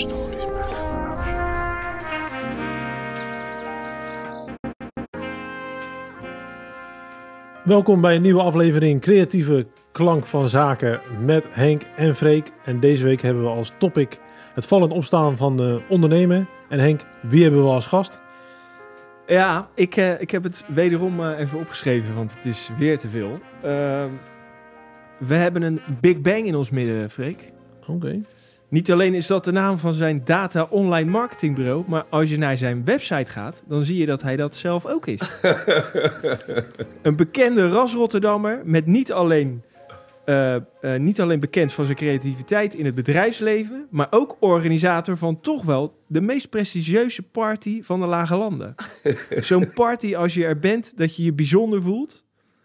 Stories. Welkom bij een nieuwe aflevering Creatieve Klank van Zaken met Henk en Freek. En deze week hebben we als topic het vallen en opstaan van de ondernemen. En Henk, wie hebben we als gast? Ja, ik, eh, ik heb het wederom eh, even opgeschreven, want het is weer te veel. Ehm, we hebben een Big Bang in ons midden, Freek. Oké. Niet alleen is dat de naam van zijn data online marketingbureau, maar als je naar zijn website gaat, dan zie je dat hij dat zelf ook is. een bekende ras Rotterdammer met niet alleen, eh, eh, niet alleen bekend van zijn creativiteit in het bedrijfsleven, maar ook organisator van toch wel de meest prestigieuze party van de Lage Landen. Zo'n party als je er bent dat je je bijzonder voelt.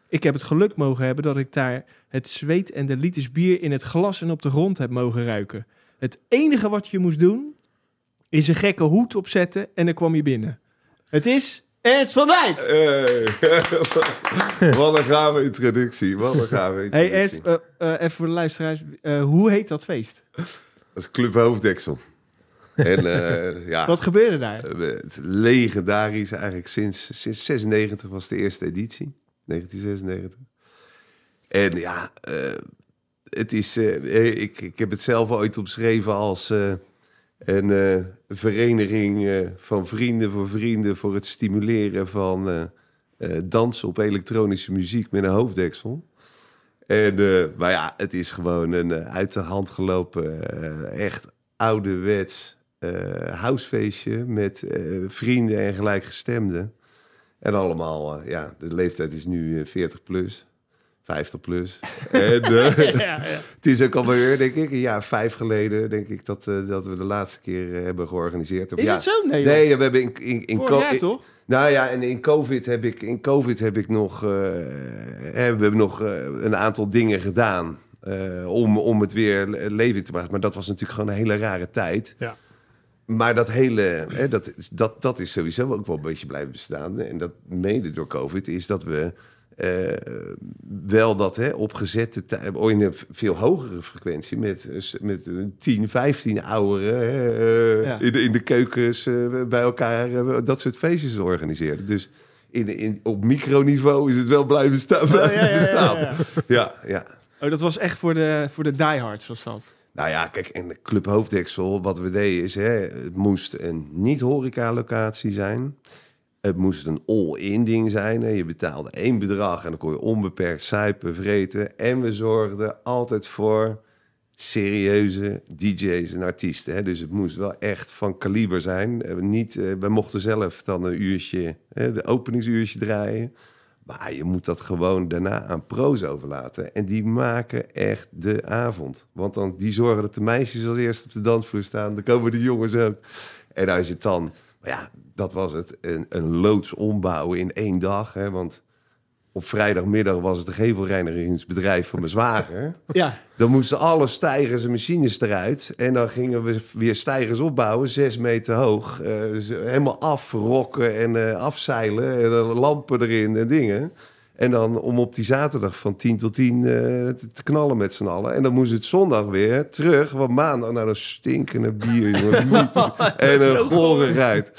Ik heb het geluk mogen hebben dat ik daar het zweet en de liters bier in het glas en op de grond heb mogen ruiken. Het enige wat je moest doen, is een gekke hoed opzetten en dan kwam je binnen. Het is Ernst van Dijk! Hey. Wat een gave introductie. Wat een gave Hey introductie. Ernst, eh, eh, even voor de luisteraars. eh, hoe heet dat feest? Dat is Club Hoofddeksel. En ja, Wat gebeurde daar? het legendarisch eigenlijk sinds, sinds 96 was de eerste editie. 1996. En ja, het is, eh, ik, ik heb het zelf ooit omschreven als eh, een eh, vereniging eh, van vrienden voor vrienden voor het stimuleren van eh, eh, dansen op elektronische muziek met een hoofddeksel. En, eh, maar ja, het is gewoon een eh, uit de hand gelopen, eh, echt ouderwets eh housefeestje met eh, vrienden en gelijkgestemden. En allemaal, eh, ja, de leeftijd is nu eh, 40 plus, 50 plus. en, eh, Ja, ja. het is ook alweer, denk ik, een jaar vijf geleden, denk ik, dat, eh, dat we de laatste keer eh, hebben georganiseerd. Of Is ja, het zo? Nee. Nee, we hebben in, in, in, Vorig jaar toch? nou ja, en in COVID heb ik, in COVID heb ik nog, hebben we nog een aantal dingen gedaan om, om het weer le- levend te maken. Maar dat was natuurlijk gewoon een hele rare tijd. Ja. Maar dat hele, hè, dat, dat, dat is sowieso ook wel een beetje blijven bestaan. En dat mede door COVID is dat we eh, wel dat hè, opgezette tijd, in een veel hogere frequentie met, met een 10, 15 ouderen eh, Ja. in, de, in de keukens eh, bij elkaar dat soort feestjes organiseren. Dus in, in, op microniveau is het wel blijven staan. Oh, blijven ja, ja, ja, bestaan. ja. ja, ja. Oh, dat was echt voor de, voor de diehards, was dat. Nou ja, kijk, en de Club Hoofddeksel, wat we deden is, hè, het moest een niet-horeca-locatie zijn. Het moest een all-in ding zijn. Je betaalde één bedrag en dan kon je onbeperkt suipen, vreten. En we zorgden altijd voor serieuze DJ's en artiesten. Hè. Dus het moest wel echt van kaliber zijn. Eh, Niet, eh, we mochten zelf dan een uurtje, hè, de openingsuurtje draaien. Maar je moet dat gewoon daarna aan pro's overlaten. En die maken echt de avond. Want dan, die zorgen dat de meisjes als eerste op de dansvloer staan. Dan komen de jongens ook. En als je het dan... Maar ja, dat was het. Een, een loods ombouwen in één dag. Hè, want op vrijdagmiddag was het een gevelreinigingsbedrijf van mijn zwager. Ja. Dan moesten alle stijgers en machines eruit. En dan gingen we weer stijgers opbouwen, zes meter hoog. Eh, helemaal afrokken en eh, afzeilen. En lampen erin en dingen. En dan om op die zaterdag van 10 tot 10 eh, te, knallen met z'n allen. En dan moest het zondag weer terug. Want maandag naar een stinkende bier, jongen. En een gorigheid.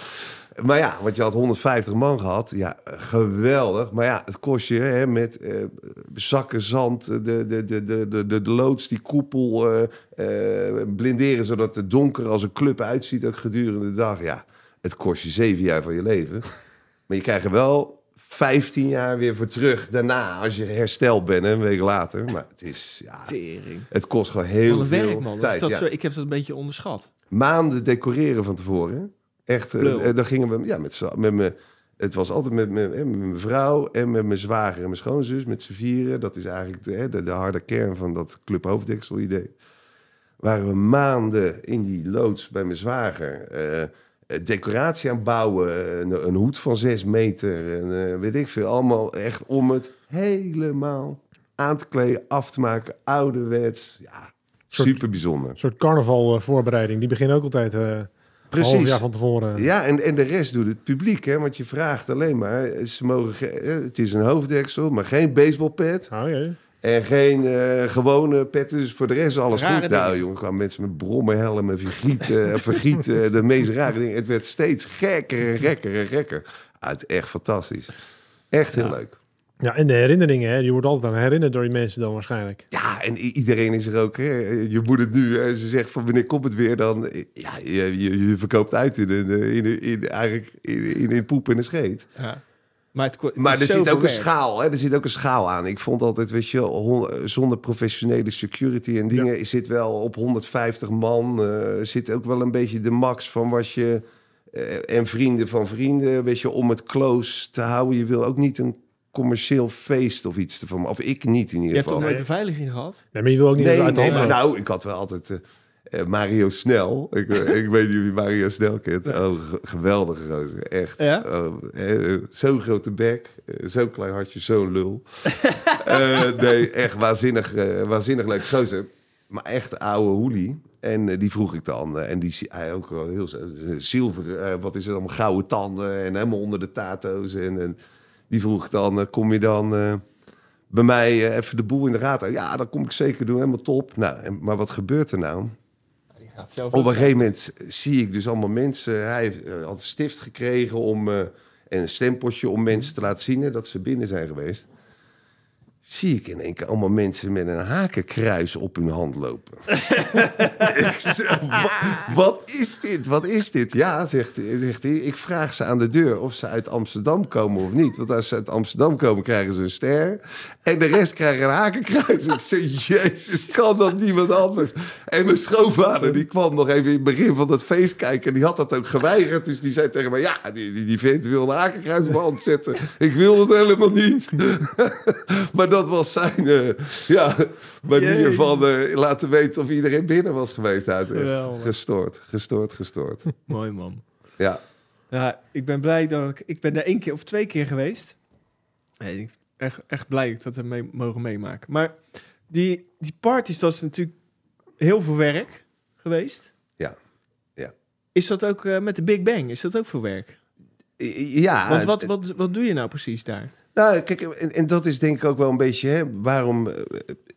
Maar ja, want je had 150 man gehad. Ja, geweldig. Maar ja, het kost je hè, met eh, zakken zand, de, de, de, de, de, de, de loods, die koepel eh, eh, blinderen... zodat het donker als een club uitziet ook gedurende de dag. Ja, het kost je zeven jaar van je leven. Maar je krijgt er wel 15 jaar weer voor terug daarna... als je hersteld bent, hè, een week later. Maar het is... Ja, Tering. het kost gewoon heel veel werk, man. Dat- tijd. dat ja zo, ik heb dat een beetje onderschat. maanden decoreren van tevoren. Echt, eh, Plul. eh, dan gingen we ja, met, met me. Het was altijd met, me, hè, met mijn vrouw en met mijn zwager en mijn schoonzus, met z'n vieren. Dat is eigenlijk de, de, de harde kern van dat Club Hoofddeksel idee. Waren we maanden in die loods bij mijn zwager. eh, eh, decoratie aan het bouwen, een, een hoed van zes meter en eh, weet ik veel. Allemaal echt om het helemaal aan te kleden, af te maken, ouderwets. Ja, Soort- super bijzonder. Een soort carnaval eh, voorbereiding. Die beginnen ook altijd eh een half Precies. jaar van tevoren. Ja, en, en de rest doet het publiek, hè? Want je vraagt alleen maar, ze mogen, ge- het is een hoofddeksel, maar geen baseballpet. Oh, jee. En geen eh, gewone petten, dus voor de rest is alles Rare goed. Nou, dingen. jongen, kwamen mensen met brommerhelmen, vergieten, vergieten, de meest rare dingen. Het werd steeds gekker en gekker en gekker. Ah, het echt fantastisch. Echt heel Ja. leuk. Ja, en de herinneringen, hè. Je wordt altijd aan herinnerd door die mensen dan waarschijnlijk. Ja, en iedereen is er ook. Hè. Je moet het nu. Hè. Ze zegt van wanneer komt het weer? Dan ja, je, je, je verkoopt uit in een, eh, in, een- in, eigenlijk in, in, in poep en een scheet. Ja. Maar, het, Maar is er zit ook een schaal. Hè. Er zit ook een schaal aan. Ik vond altijd, weet je, zonder professionele security en dingen, zit wel op 150 man. eh zit ook wel een beetje de max van wat je. eh, en vrienden van vrienden, weet je, om het close te houden. Je wil ook niet een commercieel feest of iets ervan. Of ik niet in Je ieder hebt toch geval. nooit beveiliging gehad? Nee, maar je wil ook niet dat Nee, uit nee, maar nou, ik had wel altijd eh, eh, Mario Snel. Ik, eh, ik weet niet of je Mario Snel kent. Oh, ge- geweldige roze. Echt. Ja? Oh, zo'n grote bek, zo'n klein hartje, zo'n lul. Eh, nee, echt waanzinnig, eh, waanzinnig leuk gozer. Maar echt oude hoelie. En die vroeg ik dan. en die zie- hij ook wel heel zilver. eh, wat is het allemaal? Gouden tanden. En helemaal onder de tato's. En, en die vroeg dan. eh, kom je dan eh, bij mij eh, even de boel in de gaten? Ja, dat kom ik zeker doen. Helemaal top. Nou, en, maar wat gebeurt er nou? Die gaat zelf Op een gegeven moment zie ik dus allemaal mensen. Hij heeft, had een stift gekregen om, en een stempeltje om mensen te laten zien dat ze binnen zijn geweest. Zie ik in één keer allemaal mensen met een hakenkruis op hun hand lopen. ik zeg, "Wa- wat is dit? Wat is dit? Ja, zegt, zegt hij. Ik vraag ze aan de deur of ze uit Amsterdam komen of niet. Want als ze uit Amsterdam komen, krijgen ze een ster. En de rest krijgen een hakenkruis. Ik zeg, jezus, kan dat niemand anders? En mijn schoonvader, die kwam nog even in het begin van dat feest kijken. En die had dat ook geweigerd. Dus die zei tegen mij, ja, die, die, die vent wil een hakenkruis op hand zetten. Ik wil het helemaal niet. maar dat was zijn eh, ja, manier Jezus. van eh, laten weten of iedereen binnen was geweest. Uit. Gestoord, gestoord, gestoord. Mooi man. Ja. Ja, ik ben blij dat ik... Ik ben er één keer of twee keer geweest. Nee, echt, echt blij dat ik dat heb mee, mogen meemaken. Maar die, die parties, dat is natuurlijk heel veel werk geweest. Ja, ja. Is dat ook eh, met de Big Bang? Is dat ook veel werk? Ja, Want wat, wat, wat doe je nou precies daar? Nou, kijk, en, en dat is denk ik ook wel een beetje hè, waarom eh,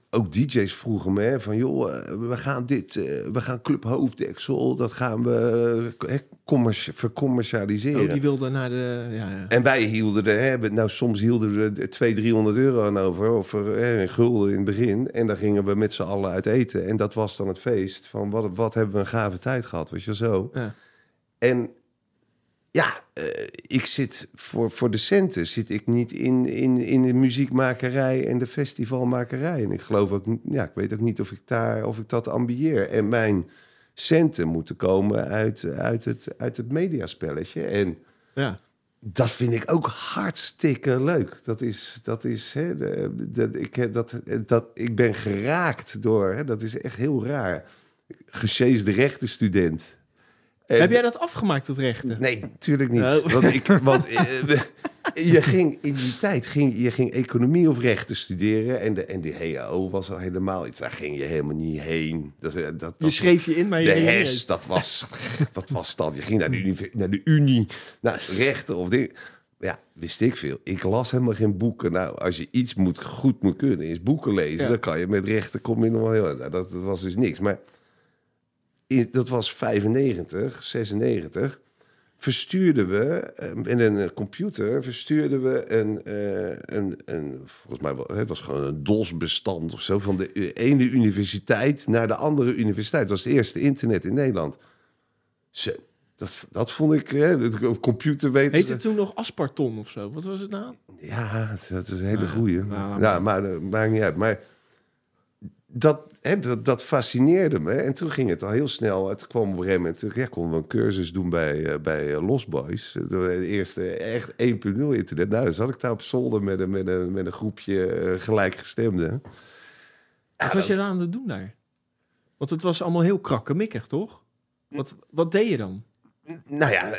ook DJ's vroegen me hè, van joh, eh, we gaan dit, eh, we gaan Club Hoofddeksel, dat gaan we hè, commerci- vercommercialiseren. Oh, die wilde naar de... Ja, ja. En wij hielden er, hè, nou soms hielden we er 200, 300 euro aan over, of hè, een gulden in het begin. En dan gingen we met z'n allen uit eten. En dat was dan het feest van wat, wat hebben we een gave tijd gehad, weet je zo. Ja. En ja, eh, ik zit voor, voor de centen zit ik niet in, in, in de muziekmakerij en de festivalmakerij. En ik geloof ook, ja, ik weet ook niet of ik daar of ik dat ambieer. En mijn centen moeten komen uit, uit, het, uit het mediaspelletje. En ja. dat vind ik ook hartstikke leuk. Dat is, dat is hè, de, ik, dat, dat, ik ben geraakt door, hè, dat is echt heel raar. Gesjeesde rechtenstudent. En- Heb jij dat afgemaakt, dat rechten? Nee, natuurlijk niet. Oh. Want, ik, want eh, je ging in die tijd ging, je ging economie of rechten studeren. En de, en de HAO was al helemaal iets. Daar ging je helemaal niet heen. Dat, eh, dat, Je schreef je in, maar je de HES, dat was... Wat was dat? Je ging naar de, univ- naar de Unie, naar rechten of dingen. Ja, wist ik veel. Ik las helemaal geen boeken. Nou, als je iets moet, goed moet kunnen, is boeken lezen. Ja. Dan kan je met rechten, kom je nog wel heel... Nou, dat, dat was dus niks. Maar dat was 95, 96 verstuurden we eh, in een eh, computer verstuurden we een, eh, een, een volgens mij het was gewoon een DOS-bestand of zo van de ene universiteit naar de andere universiteit. Dat was het eerste internet in Nederland. Zo, dat, dat vond ik, hè, weten. Heette het toen nog Asparton of zo? Wat was het nou? ja, dat is een hele Nou, goeie. nou, laat ja, maar dat maakt niet uit. Maar dat, hè, dat, dat fascineerde me. En toen ging het al heel snel. Het kwam op een gegeven moment... Ja, konden we een cursus doen bij, eh, bij eh, Lost Boys. De eerste echt 1.0 internet. Nou, dan zat ik daar op zolder met een, met een, met een groepje eh, gelijkgestemden. Wat was je daar aan het doen daar? Want het was allemaal heel krakkemikkig, toch? Wat, wat deed je dan? Nou ja,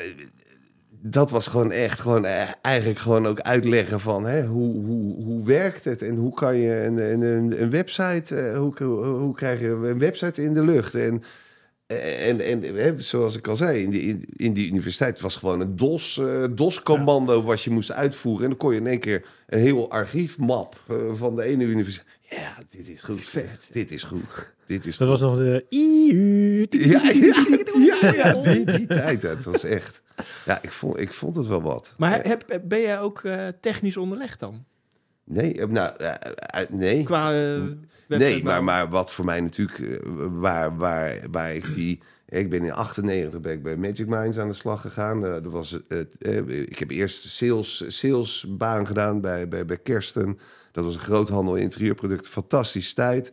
dat was gewoon echt gewoon eh, eigenlijk gewoon ook uitleggen van hè, hoe, hoe, hoe werkt het en hoe kan je een, een, een, website, eh, hoe, hoe, krijg je een website in de lucht en en, en hè, zoals ik al zei, in die, in, die universiteit was gewoon een DOS, eh, DOS-commando wat je moest uitvoeren. En dan kon je in één keer een heel archiefmap eh, van de ene universiteit. Ja, dit is goed. Vet. Dit is goed. Dit is Dat was nog de... IU. Ja, ja, die, die tijd. Het was echt... Ja, ik vond, ik vond het wel wat. Maar heb, ben jij ook eh, technisch onderlegd dan? Nee, eh, nou, eh, nee. Qua Nee, maar, maar wat voor mij natuurlijk, waar, waar, waar ik die... Ik ben in 98 ben ik bij Magic Minds aan de slag gegaan. Eh, dat was het, ik heb eerst sales, salesbaan gedaan bij, bij, bij Kersten. Dat was een groothandel in interieurproducten. Fantastische tijd.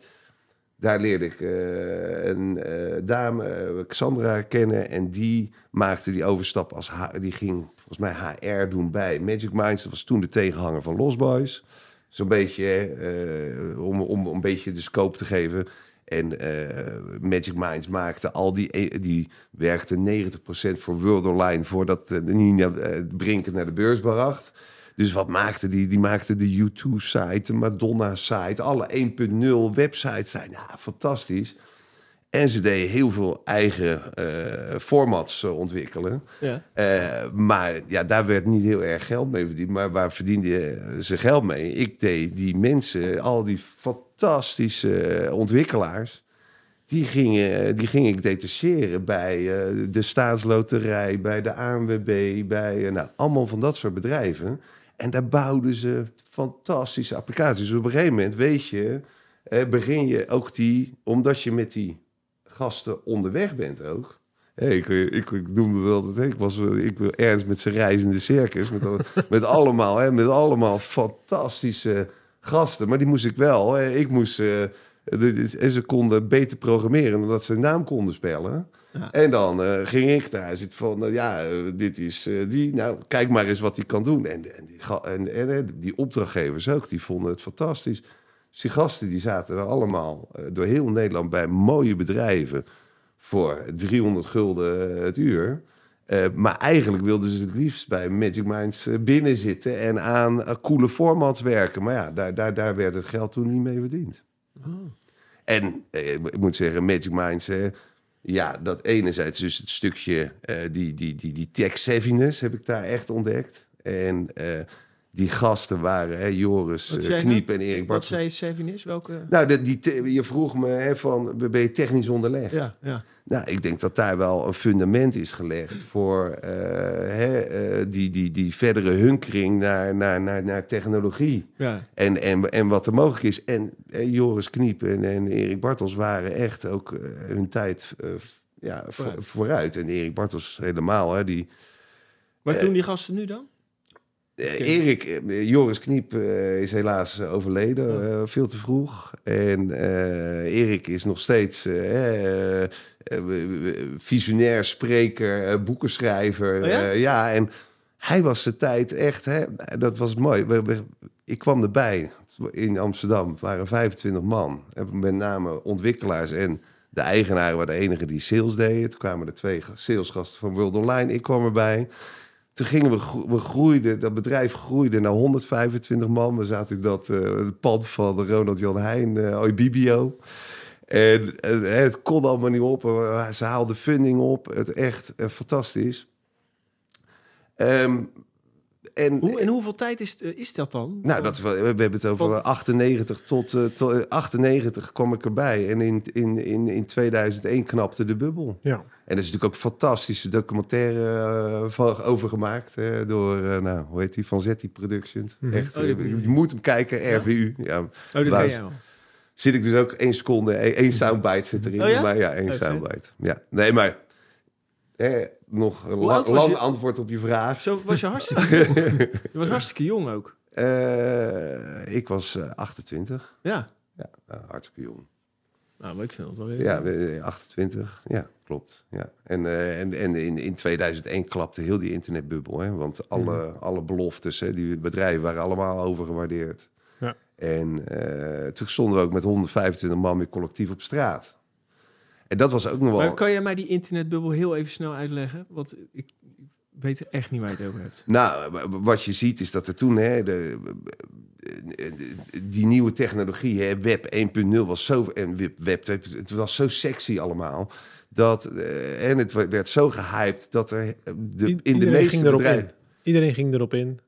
Daar leerde ik eh, een eh, dame, eh, Xandra, kennen. En die maakte die overstap als... H- die ging volgens mij HR doen bij Magic Minds. Dat was toen de tegenhanger van Lost Boys. Zo'n beetje, om, om, om een beetje de scope te geven. En Magic Minds maakte al die... e- Die werkte 90% voor World Online... voordat uh, Nina eh, Brinken naar de beurs bracht. Dus wat maakte die? Die maakte de U2-site, de Madonna-site... alle 1.0 websites zijn ja, fantastisch. En ze deden heel veel eigen eh, formats eh, ontwikkelen. Ja. Eh, maar ja, daar werd niet heel erg geld mee verdiend. Maar waar verdiende ze geld mee? Ik deed die mensen, al die fantastische ontwikkelaars... Die gingen, die ging ik detacheren bij de staatsloterij, bij de ANWB, bij nou, allemaal van dat soort bedrijven. En daar bouwden ze fantastische applicaties. Dus op een gegeven moment weet je, eh, begin je ook die, omdat je met die gasten onderweg bent ook. Ik, eh, ik, ik noemde wel dat ik was eh, ik wil ernst met zijn reizende circus met, met allemaal hè, met allemaal fantastische gasten, maar die moest ik wel. Ik moest de- en ze konden beter programmeren dan dat ze naam konden spellen. Ja. En dan eh, ging ik daar zitten van, nou ja, eh, dit is eh, die. Nou, kijk maar eens wat hij kan doen. En, en, die, en, en, die opdrachtgevers ook, die vonden het fantastisch. Dus die gasten die zaten er allemaal door heel Nederland bij mooie bedrijven voor 300 gulden het uur. Maar eigenlijk wilden ze het liefst bij Magic Minds binnen zitten en aan coole formats werken. Maar ja, daar, daar, daar werd het geld toen niet mee verdiend. En eh, ik moet zeggen, Magic Minds, ja, dat enerzijds dus het stukje, eh, die, die, die, die tech savviness heb ik daar echt ontdekt. En eh, die gasten waren, hè, Joris Wat eh, zei Kniep nou? en Erik Wat Bart. zei Sevin is? Welke? Nou, de, die, te- je vroeg me hè, van, ben je technisch onderlegd? Ja, ja. Nou, ik denk dat daar wel een fundament is gelegd voor eh, hè, eh, die, die, die verdere hunkering naar, naar, naar, naar technologie. ja. En, en, en wat er mogelijk is. En eh, Joris Kniep en, en Erik Bartels waren echt ook hun tijd ja, vo- Vooruit. vooruit. En Erik Bartels helemaal. Hè, die, Eh, doen die gasten nu dan? Eh, Erik, eh, Joris Kniep eh, is helaas overleden, eh, veel te vroeg. En Erik is nog steeds visionair spreker, boekenschrijver. Oh ja? Ja, en hij was de tijd echt, hè, dat was mooi. Ik kwam erbij in Amsterdam, waren 25 man. En met name ontwikkelaars en de eigenaren waren de enige die sales deden. Toen kwamen er twee salesgasten van World Online, ik kwam erbij. Toen gingen we, we groeiden, dat bedrijf groeide naar 125 man. We zaten in dat eh, pand van Ronald Jan Heijn, eh Oibibio. En eh, het kon allemaal niet op. Ze haalden funding op. Het echt fantastisch. Ehm, en, Hoe, en hoeveel tijd is, eh, is dat dan? nou, dat, we, we hebben het over Want- 98 tot, eh, tot eh, 98 kwam ik erbij. En in, in, in, in 2001 knapte de bubbel. Ja. En er is natuurlijk ook een fantastische documentaire eh, van, over gemaakt. eh, door, eh, nou, hoe heet die? Van Zetti Productions. Mhm. Echt, Oh, eh, je moet hem kijken, RVU. Ja. Oh, dat Waar ben is- jij al. Zit ik dus ook één seconde, één, soundbite zit erin. Oh ja? Maar ja, één soundbite. Ja, nee, maar eh, nog een la- lang je? antwoord op je vraag. Zo was je hartstikke jong. Je was hartstikke jong ook. Eh, ik was eh, 28. Ja. Ja, nou, hartstikke jong. Nou, maar ik vind het wel weer. Ja, eh, 28. Ja, klopt. Ja. En, eh, en, en in, in 2001 klapte heel die internetbubbel. Hè? Want alle, alle beloftes, hè, die bedrijven waren allemaal overgewaardeerd. Ja. En eh, toen stonden we ook met 125 man weer collectief op straat. En dat was ook nog wel... Maar kan jij mij die internetbubbel heel even snel uitleggen? Want ik weet echt niet waar je het over hebt. Nou, wat je ziet is dat er toen hè, de, die nieuwe technologie, hè, Web 1.0 was zo en Web, Web 2, het was zo sexy allemaal dat eh, en het werd zo gehyped dat er de, in de iedereen meeste ging erop bedrijven in. Iedereen ging erop in.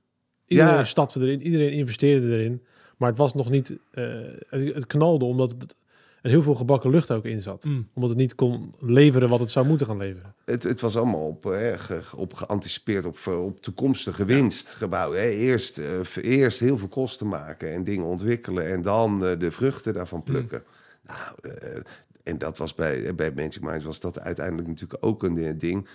Iedereen Ja. stapte erin. Iedereen investeerde erin. Maar het was nog niet... eh, het, het knalde omdat het er heel veel gebakken lucht ook in zat. Mm. Omdat het niet kon leveren wat het zou moeten gaan leveren. Het, het was allemaal op, eh, ge- op geanticipeerd op, eh, op toekomstige winst gebouwd. Hè. Eerst, eh, eerst heel veel kosten maken en dingen ontwikkelen en dan eh, de vruchten daarvan plukken. Nou, eh, en dat was bij, bij Magic Minds was dat uiteindelijk natuurlijk ook een eh, ding.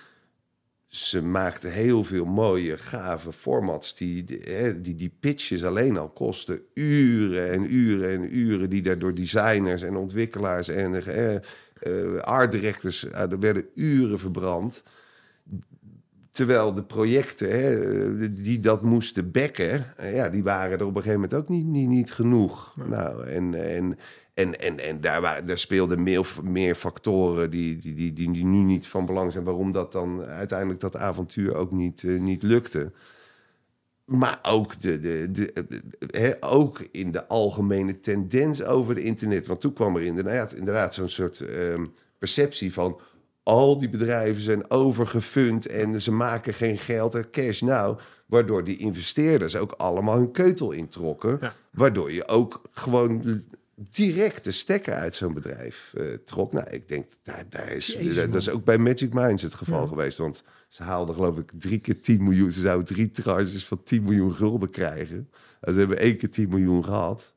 Ze maakten heel veel mooie, gave formats. Die, die, die, die pitches alleen al kosten uren en uren en uren. Die daar door designers en ontwikkelaars en eh, art directors... eh, er werden uren verbrand. Terwijl de projecten hè, die dat moesten bekken... ja, die waren er op een gegeven moment ook niet, niet, niet genoeg. Nou, en... en en, en, en daar, waren, daar speelden meer, meer factoren die, die, die, die, nu niet van belang zijn. Waarom dat dan uiteindelijk dat avontuur ook niet, eh, niet lukte. Maar ook, de, de, de, ook in de algemene tendens over de internet. Want toen kwam er inderdaad, inderdaad zo'n soort ehm, perceptie van... al die bedrijven zijn overgefund en ze maken geen geld en cash now. Waardoor die investeerders ook allemaal hun keutel introkken. Ja. Waardoor je ook gewoon direct de stekker uit zo'n bedrijf eh, trok. Nou, ik denk, daar, daar is, Jezus, dat is ook bij Magic Minds het geval geweest. Want ze haalden geloof ik drie keer 10 miljoen. Ze zouden drie tranches van 10 miljoen gulden krijgen. En ze hebben één keer 10 miljoen gehad.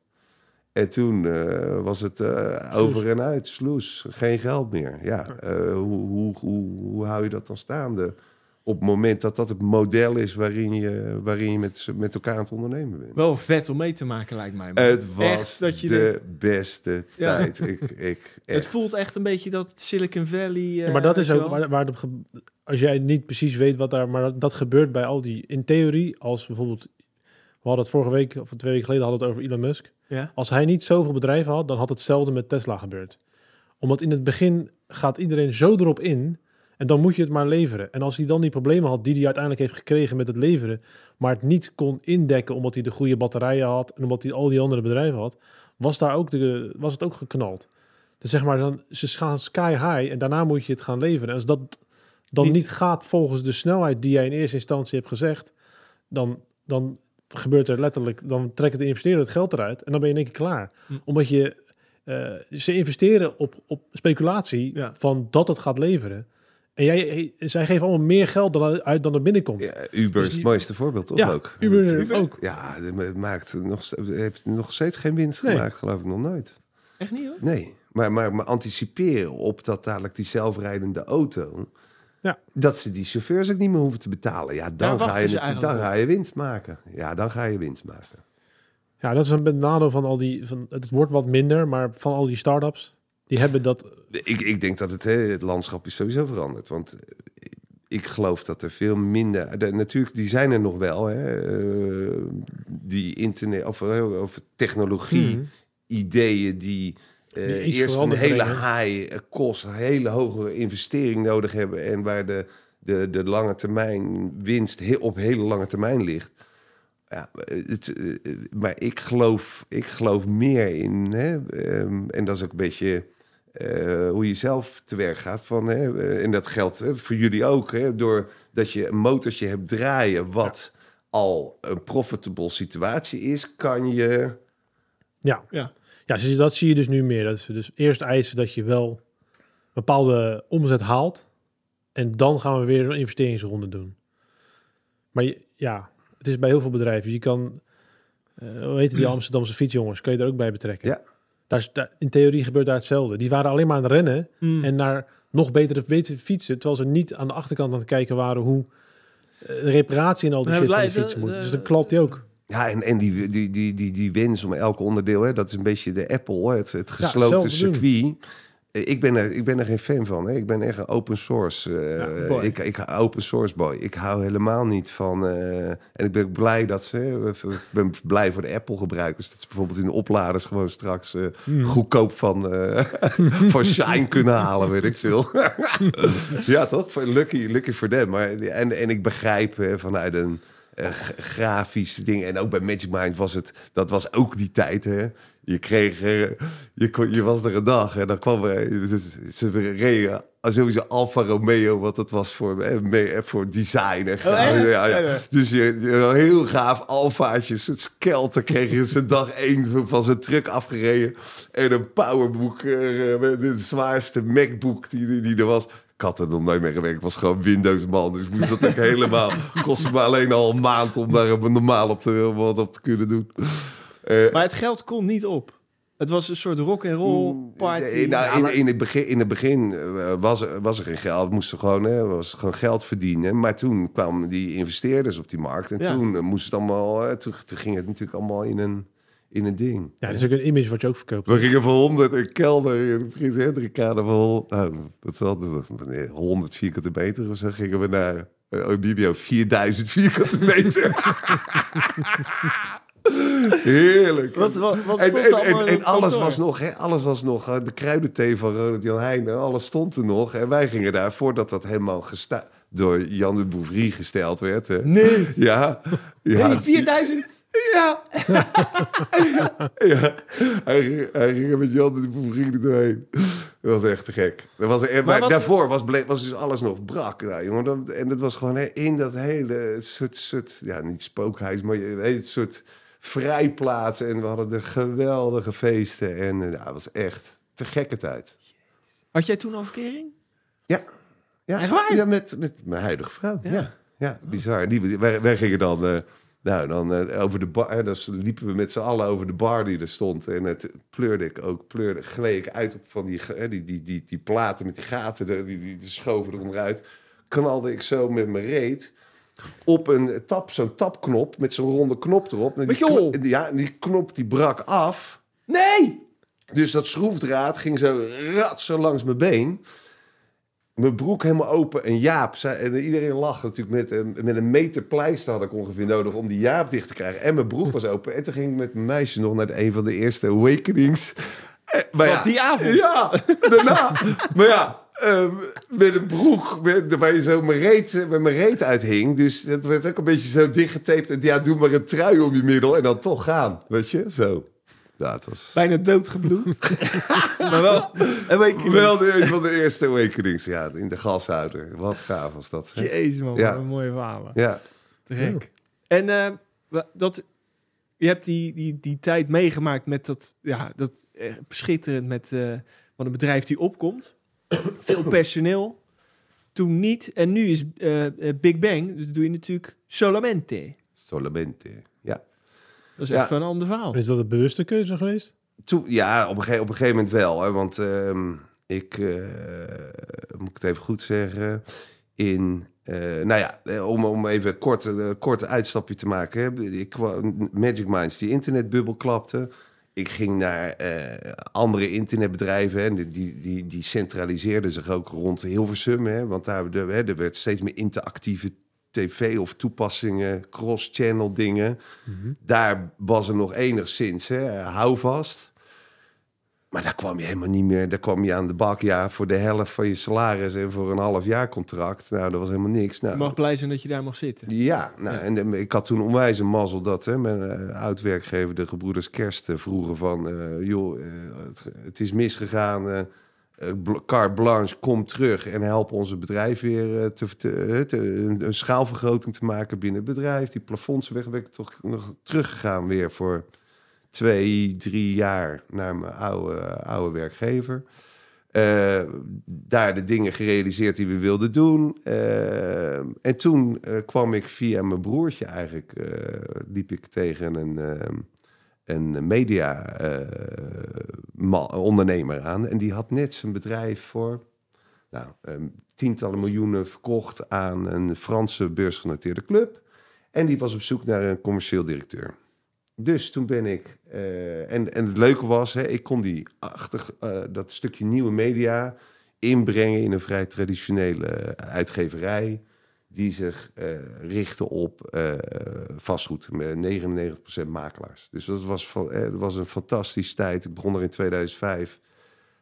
En toen eh, was het eh, over en uit, sloes, geen geld meer. Ja, hoe, hoe, hoe, hoe hou je dat dan staande? Op het moment dat dat het model is waarin je, waarin je met, met elkaar aan het ondernemen bent. Wel vet om mee te maken, lijkt mij. Het was Echt dat je de beste Ja. tijd. Ik, ik, Het voelt echt een beetje dat Silicon Valley... eh, Ja, maar dat weet is ook waar, waar het als jij niet precies weet wat daar, maar dat, dat gebeurt bij al die, in theorie, als bijvoorbeeld, we hadden het vorige week of twee weken geleden hadden we het over Elon Musk. Ja? Als hij niet zoveel bedrijven had, dan had hetzelfde met Tesla gebeurd. Omdat in het begin gaat iedereen zo erop in en dan moet je het maar leveren. En als hij dan die problemen had die hij uiteindelijk heeft gekregen met het leveren, maar het niet kon indekken omdat hij de goede batterijen had en omdat hij al die andere bedrijven had, was, daar ook de, was het ook geknald. Dus zeg maar, dan, ze gaan sky high en daarna moet je het gaan leveren. En als dat dan Niet- niet, gaat volgens de snelheid die jij in eerste instantie hebt gezegd, dan, dan gebeurt er letterlijk, dan trekken de investeerder het geld eruit en dan ben je in één keer klaar. Hm. Omdat je, eh, ze investeren op, op speculatie Ja. van dat het gaat leveren. En jij, zij geven allemaal meer geld dan, uit dan er binnenkomt. Ja, Uber Dus is het mooiste voorbeeld, toch Ja, ook? Uber ook. Ja, het maakt nog, heeft nog steeds geen winst Nee. gemaakt, geloof ik nog nooit. Echt niet, hoor? Nee, maar, maar, maar anticiperen op dat dadelijk die zelfrijdende auto... Ja. Dat ze die chauffeurs ook niet meer hoeven te betalen. Ja, dan, ga, je het, dan ga je winst maken. Ja, dan ga je winst maken. Ja, dat is een nadeel van al die, van, het wordt wat minder, maar van al die start-ups, die hebben dat, Ik, ik denk dat het, hè, het landschap is sowieso veranderd. Want eh, ik geloof dat er veel minder... De, natuurlijk, die zijn er nog wel. Hè, eh, die internet... Of, eh, of technologie... Hmm. ideeën die eerst een hele high kost, hele hoge investering nodig hebben en waar de, de, de lange termijn winst heel, op hele lange termijn ligt. Ja, het, maar ik geloof, ik geloof meer in, hè, ehm, en dat is ook een beetje eh, hoe je zelf te werk gaat. Van, hè, eh, en dat geldt hè, voor jullie ook, hè, doordat je een motortje hebt draaien wat al een profitable situatie is, kan je ja. Ja. Ja, zie je- dat zie je dus nu meer. Dat ze dus eerst eisen dat je wel bepaalde omzet haalt. En dan gaan we weer een investeringsronde doen. Maar je- ja, het is bij heel veel bedrijven. Je kan, eh hoe heet die Amsterdamse fietsjongens, kun je er ook bij betrekken. Ja. Daar in theorie gebeurt daar hetzelfde. Die waren alleen maar aan het rennen Mm. en naar nog betere, betere fietsen. Terwijl ze niet aan de achterkant aan het kijken waren hoe eh, de reparatie en al die shit van die blij- fiets de- moet. de- Dus dan klopt die ook. Ja, en, en die, die, die, die, die wens om elk onderdeel, hè, dat is een beetje de Apple, hè, het, het gesloten circuit. Eh, Ik ben, er, ik ben er geen fan van. Hè. Ik ben echt een open source. eh, Ja, ik, ik open source boy. Ik hou helemaal niet van. eh, en ik ben blij dat ze. Ik ben blij voor de Apple gebruikers. Dat ze bijvoorbeeld in de opladers gewoon straks eh, Hmm. goedkoop van, eh van Shine kunnen halen, weet ik veel. ja, toch? Lucky, lucky voor them. Maar, en, en ik begrijp eh, vanuit een eh, grafisch ding. En ook bij Magic Mind was het, dat was ook die tijd, hè. Je kreeg, eh, je, kon- je was er een dag en dan kwam er, ze reden sowieso Alfa Romeo, wat dat was voor, eh, eh, voor design. En Oh, ja, ja. Dus je, je- heel gaaf Alfaatje, een soort skelter kreeg je zijn dag één van- zijn truck afgereden. En een powerbook, de zwaarste MacBook die, die, die er was. Ik had er nog nooit mee gewerkt, ik was gewoon Windows man. Dus moest dat ook helemaal, kostte me alleen al een maand om daar normaal op te, wat op te kunnen doen. Eh, Maar het geld kon niet op. Het was een soort rock and roll party. Nee, nou, in, maar- in het begin, in het begin eh, was, er, was er geen geld. Moesten gewoon, hè, was gewoon geld verdienen. Maar toen kwamen die investeerders op die markt. En Ja. toen eh, moest het allemaal. toen, toen ging het natuurlijk allemaal in een, in een ding. Ja, dat is ook een image wat je ook verkoopt. We gingen van 100 een kelder in de Prins Hendrikade van hol- nou, dat is altijd nee, 100 vierkante meter of zo gingen we naar Obibio 4000 vierkante meter. Heerlijk. Wat, wat, wat En, en, alles was nog, hè, alles was nog, de kruidenthee van Ronald Jan Heijn, en alles stond er nog. En wij gingen daar, voordat dat helemaal gesta door Jan de Bouvry gesteld werd. Hè. Nee. Ja, ja. Nee, 4000. Ja. ja. Hij, ging- hij ging er met Jan de Bouvry er doorheen. Dat was echt te gek. Dat was, maar wat- daarvoor was, was dus alles nog brak. Nou, jongen, dat, en het was gewoon hè, in dat hele soort, soort ja, niet spookhuis, maar je weet, het soort vrijplaats. En we hadden de geweldige feesten. En eh, ja, het was echt te gekke tijd. Had jij toen al verkering? Ja. Ja, Echt waar? ja met, met mijn huidige vrouw. Ja, ja, bizar. Die, wij, wij gingen dan, eh, nou, dan eh, over de bar. dan liepen we met z'n allen over de bar die er stond. En het pleurde ik ook, pleurde, gleed ik uit op van die, die, die, die, die platen met die gaten, die, die, die schoven er onderuit. Knalde ik zo met mijn reet op een tap, zo'n tapknop met zo'n ronde knop erop. En die, Met joh. kno- ja, en die knop die brak af. Nee! Dus dat schroefdraad ging zo ratsen langs mijn been. Mijn broek helemaal open. En Jaap, zei, en iedereen lachte natuurlijk met, een- met een meter pleister had ik ongeveer nodig om die Jaap dicht te krijgen. En mijn broek was open. En toen ging ik met mijn meisje nog naar een van de eerste awakenings. Eh, Maar Wat, die avond? Ja, daarna. maar ja, ehm, met een broek met, waar je zo mijn reet, met mijn reet uithing. Dus dat werd ook een beetje zo dichtgetaped. En ja, doe maar een trui om je middel en dan toch gaan. Weet je, zo. Ja, het was... Bijna doodgebloed. maar wel. Je, Wel de, een van de eerste awakenings, ja, in de gashouder. Wat gaaf was dat, zeg. Jezus man, Ja. wat een mooie verhalen. Ja, Te gek. En eh, dat, je hebt die, die, die tijd meegemaakt met dat, ja, dat eh, schitterend met eh, van een bedrijf die opkomt. Veel personeel. Toen niet. En nu is eh, eh, Big Bang. Dus doe je natuurlijk solamente. solamente. Ja. Dat is Ja. even een ander verhaal. Is dat een bewuste keuze geweest? Toen, ja, op een, gege- op een gegeven moment wel. Hè, want ehm, ik, eh, moet ik het even goed zeggen, in... eh, nou ja, om, om even een kort, een kort uitstapje te maken. Hè. Ik, Magic Minds, die internetbubbel klapte. Ik ging naar eh, andere internetbedrijven. En die, die, die, centraliseerden zich ook rond Hilversum. Hè, want daar de, hè, er werd steeds meer interactieve tv of toepassingen, cross-channel dingen. Daar was er nog enigszins hè, houvast. Maar daar kwam je helemaal niet meer. Daar kwam je aan de bak, ja, voor de helft van je salaris en voor een half jaar contract. Nou, dat was helemaal niks. Nou, Je mag blij zijn dat je daar mag zitten. ja, nou, Ja. en eh, ik had toen onwijs een mazzel dat hè, mijn eh, oud-werkgever, de gebroeders Kerst, eh, vroegen van... joh, het, het is misgegaan, carte blanche, kom terug en help onze bedrijf weer te, te, een schaalvergroting te maken binnen het bedrijf. Die plafonds weg, ben ik toch nog teruggegaan weer voor twee, drie jaar naar mijn oude, oude werkgever. Eh, daar de dingen gerealiseerd die we wilden doen. Eh, en toen eh, kwam ik via mijn broertje eigenlijk, liep ik tegen een, een media ondernemer aan. En die had net zijn bedrijf voor nou, eh, tientallen miljoenen verkocht aan een Franse beursgenoteerde club. En die was op zoek naar een commercieel directeur. Dus toen ben ik. eh, en, en het leuke was, hè, ik kon die achtig, eh, dat stukje nieuwe media inbrengen in een vrij traditionele uitgeverij. Die zich eh, richtte op vastgoed, met 99% makelaars. Dus dat was, van, dat was een fantastische tijd. Ik begon er in 2005.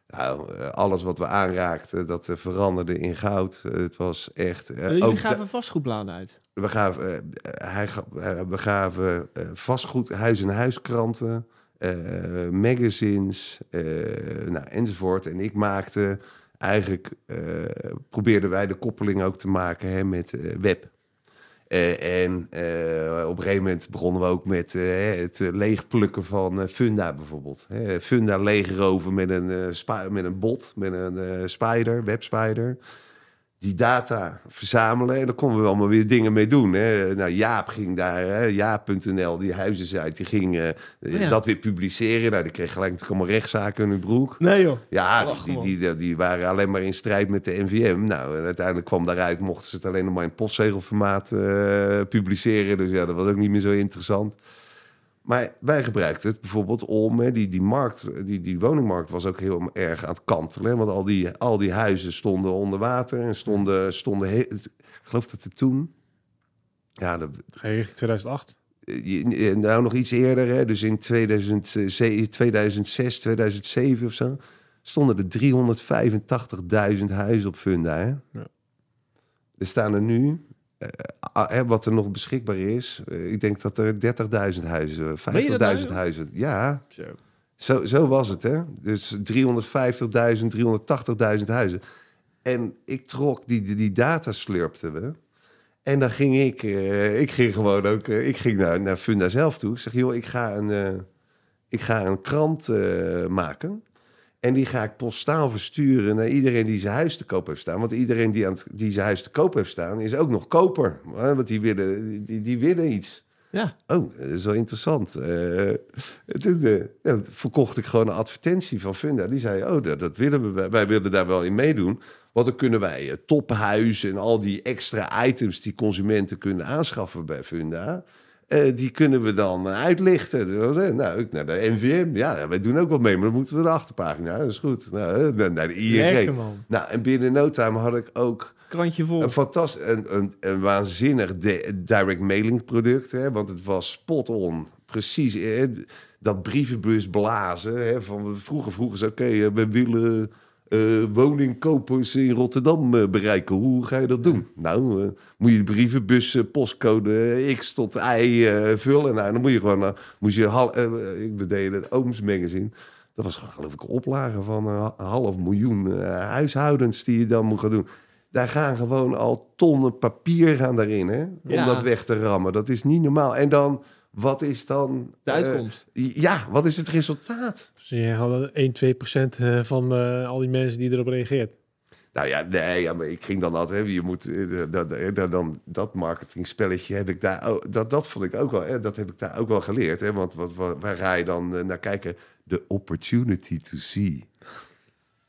Nou, eh, alles wat we aanraakten, dat eh, veranderde in goud. Eh, het was echt. eh, Jullie ook gaven vastgoedbladen uit. we gaven, hij, we gaven vastgoed, huis- en huiskranten, eh, magazines, nou, enzovoort. En ik maakte eigenlijk probeerden wij de koppeling ook te maken hè, met web. Eh, en eh, op een gegeven moment begonnen we ook met eh, het leegplukken van Funda bijvoorbeeld. Funda leegroven met een, spa- met een bot, met een spider, webspider. Die data verzamelen en daar konden we allemaal weer dingen mee doen. Hè. Nou, Jaap ging daar, Jaap.nl, die huizensite, die ging eh, ja. dat weer publiceren. Nou, die kreeg gelijk natuurlijk allemaal rechtszaken in hun broek. Nee joh. Ja, Lach die, gewoon. die, die, die waren alleen maar in strijd met de NVM. Nou, en uiteindelijk kwam daaruit, mochten ze het alleen nog maar in postzegelformaat eh, publiceren. Dus ja, dat was ook niet meer zo interessant. Maar wij gebruikten het bijvoorbeeld om, hè, die, die markt, die, die woningmarkt was ook heel erg aan het kantelen. hè, Want al die, al die huizen stonden onder water en stonden, stonden he- ik geloof dat het toen, ja, dat, Ga je richting 2008? je- nou nog iets eerder, hè, dus in 2007, 2006, 2007 of zo, stonden er 385.000 huizen op Funda. Hè? Ja. Er staan er nu, eh, ah, hè, wat er nog beschikbaar is, eh, ik denk dat er 30.000 huizen, 50.000 nou? huizen, ja, Zo. zo, zo was het, hè? Dus 350.000, 380.000 huizen. En ik trok die, die, die data slurpten we. En dan ging ik, eh, ik ging gewoon ook, eh, ik ging naar, naar Funda zelf toe. Ik zeg, joh, ik ga een, eh, ik ga een krant eh, maken. En die ga ik postaal versturen naar iedereen die zijn huis te koop heeft staan. Want iedereen die, aan het- die zijn huis te koop heeft staan, is ook nog koper. hè, Want die willen, die, die willen iets. Ja. Oh, dat is wel interessant. Toen ja, verkocht ik gewoon een advertentie van Funda. Die zei, oh, dat, dat willen we. Wij, willen daar wel in meedoen. Want dan kunnen wij eh, tophuis en al die extra items die consumenten kunnen aanschaffen bij Funda. Eh, die kunnen we dan uitlichten. Nou, ik naar de NVM. Ja, wij doen ook wat mee, maar dan moeten we de achterpagina. Dat is goed. Nou, naar de ING. Nou, en binnen no time had ik ook Krantje vol. een fantastisch, een, een, een waanzinnig direct mailing product, hè, want het was spot on, precies. Hè, dat brievenbus blazen, hè, van vroeger vroegen ze, oké, eh, we willen eh, woningkopers in Rotterdam eh, bereiken. Hoe ga je dat doen? Nou, eh, moet je de brievenbus postcode X tot Y vullen. Nou, dan moet je gewoon, moest je, hal, ik bedeed het Ooms magazine. Dat was gewoon, geloof ik, een oplage van een half miljoen huishoudens die je dan moet gaan doen. Daar gaan gewoon al tonnen papier gaan daarin, hè? Om Ja. dat weg te rammen. Dat is niet normaal. En dan, wat is dan... De uitkomst. ja, wat is het resultaat? Dus je had 1, 2 procent eh, van eh, al die mensen die erop reageert. Nou ja, nee, ja, maar ik ging dan altijd, hè, je moet, eh, dat, dat, dan, dat marketingspelletje heb ik daar, ook- dat, dat vond ik ook wel, hè, dat heb ik daar ook wel geleerd. Hè, want wat, wat, waar ga je dan naar kijken? The opportunity to see.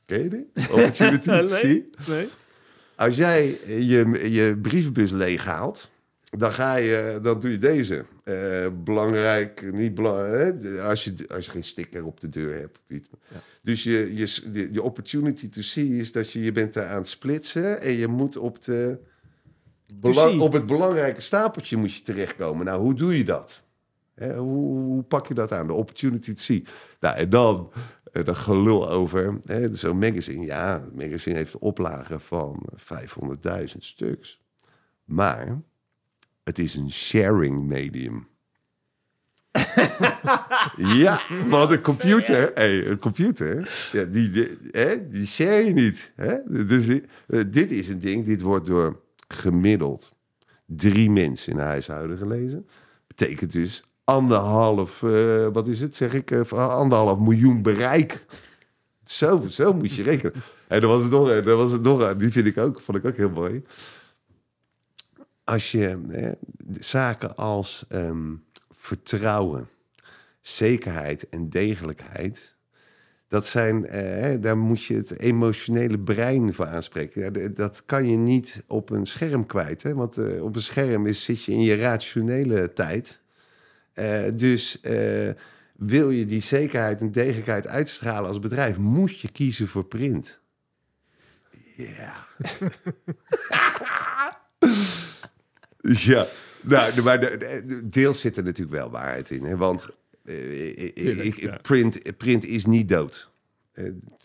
Ken je die? Opportunity to see? nee. Als jij je, je brievenbus leeghaalt, dan, ga je, dan doe je deze. Eh, belangrijk, niet belangrijk. Als je, als je geen sticker op de deur hebt. Dus je, je, je opportunity to see is dat je je bent daar aan het splitsen. En je moet op, de, belang- op het belangrijke stapeltje moet je terechtkomen. Nou, hoe doe je dat? Hè, hoe, hoe pak je dat aan? De opportunity to see. Nou, en dan eh, dat gelul over zo'n magazine. Ja, magazine heeft een oplage van 500.000 stuks. Maar het is een sharing medium. ja, want een computer, hey, een computer, ja, die, die, hè, die share je niet. Hè? Dus eh, dit is een ding, dit wordt door gemiddeld drie mensen in huishouden gelezen. Betekent dus anderhalf, eh, wat is het, zeg ik, eh, anderhalf miljoen bereik. Zo, zo moet je rekenen. En dan was het nog, dan was het nog, die vind ik ook, vond ik ook heel mooi. Als je hè, zaken als ehm, vertrouwen, zekerheid en degelijkheid, dat zijn, eh, daar moet je het emotionele brein voor aanspreken. Dat kan je niet op een scherm kwijt, hè? want eh, op een scherm is, zit je in je rationele tijd. Eh, dus wil je die zekerheid en degelijkheid uitstralen als bedrijf, moet je kiezen voor print. Ja. ja. Nou, maar de- de- deels zit er natuurlijk wel waarheid in. Hè? Want eh, ik- ja. print, print is niet dood.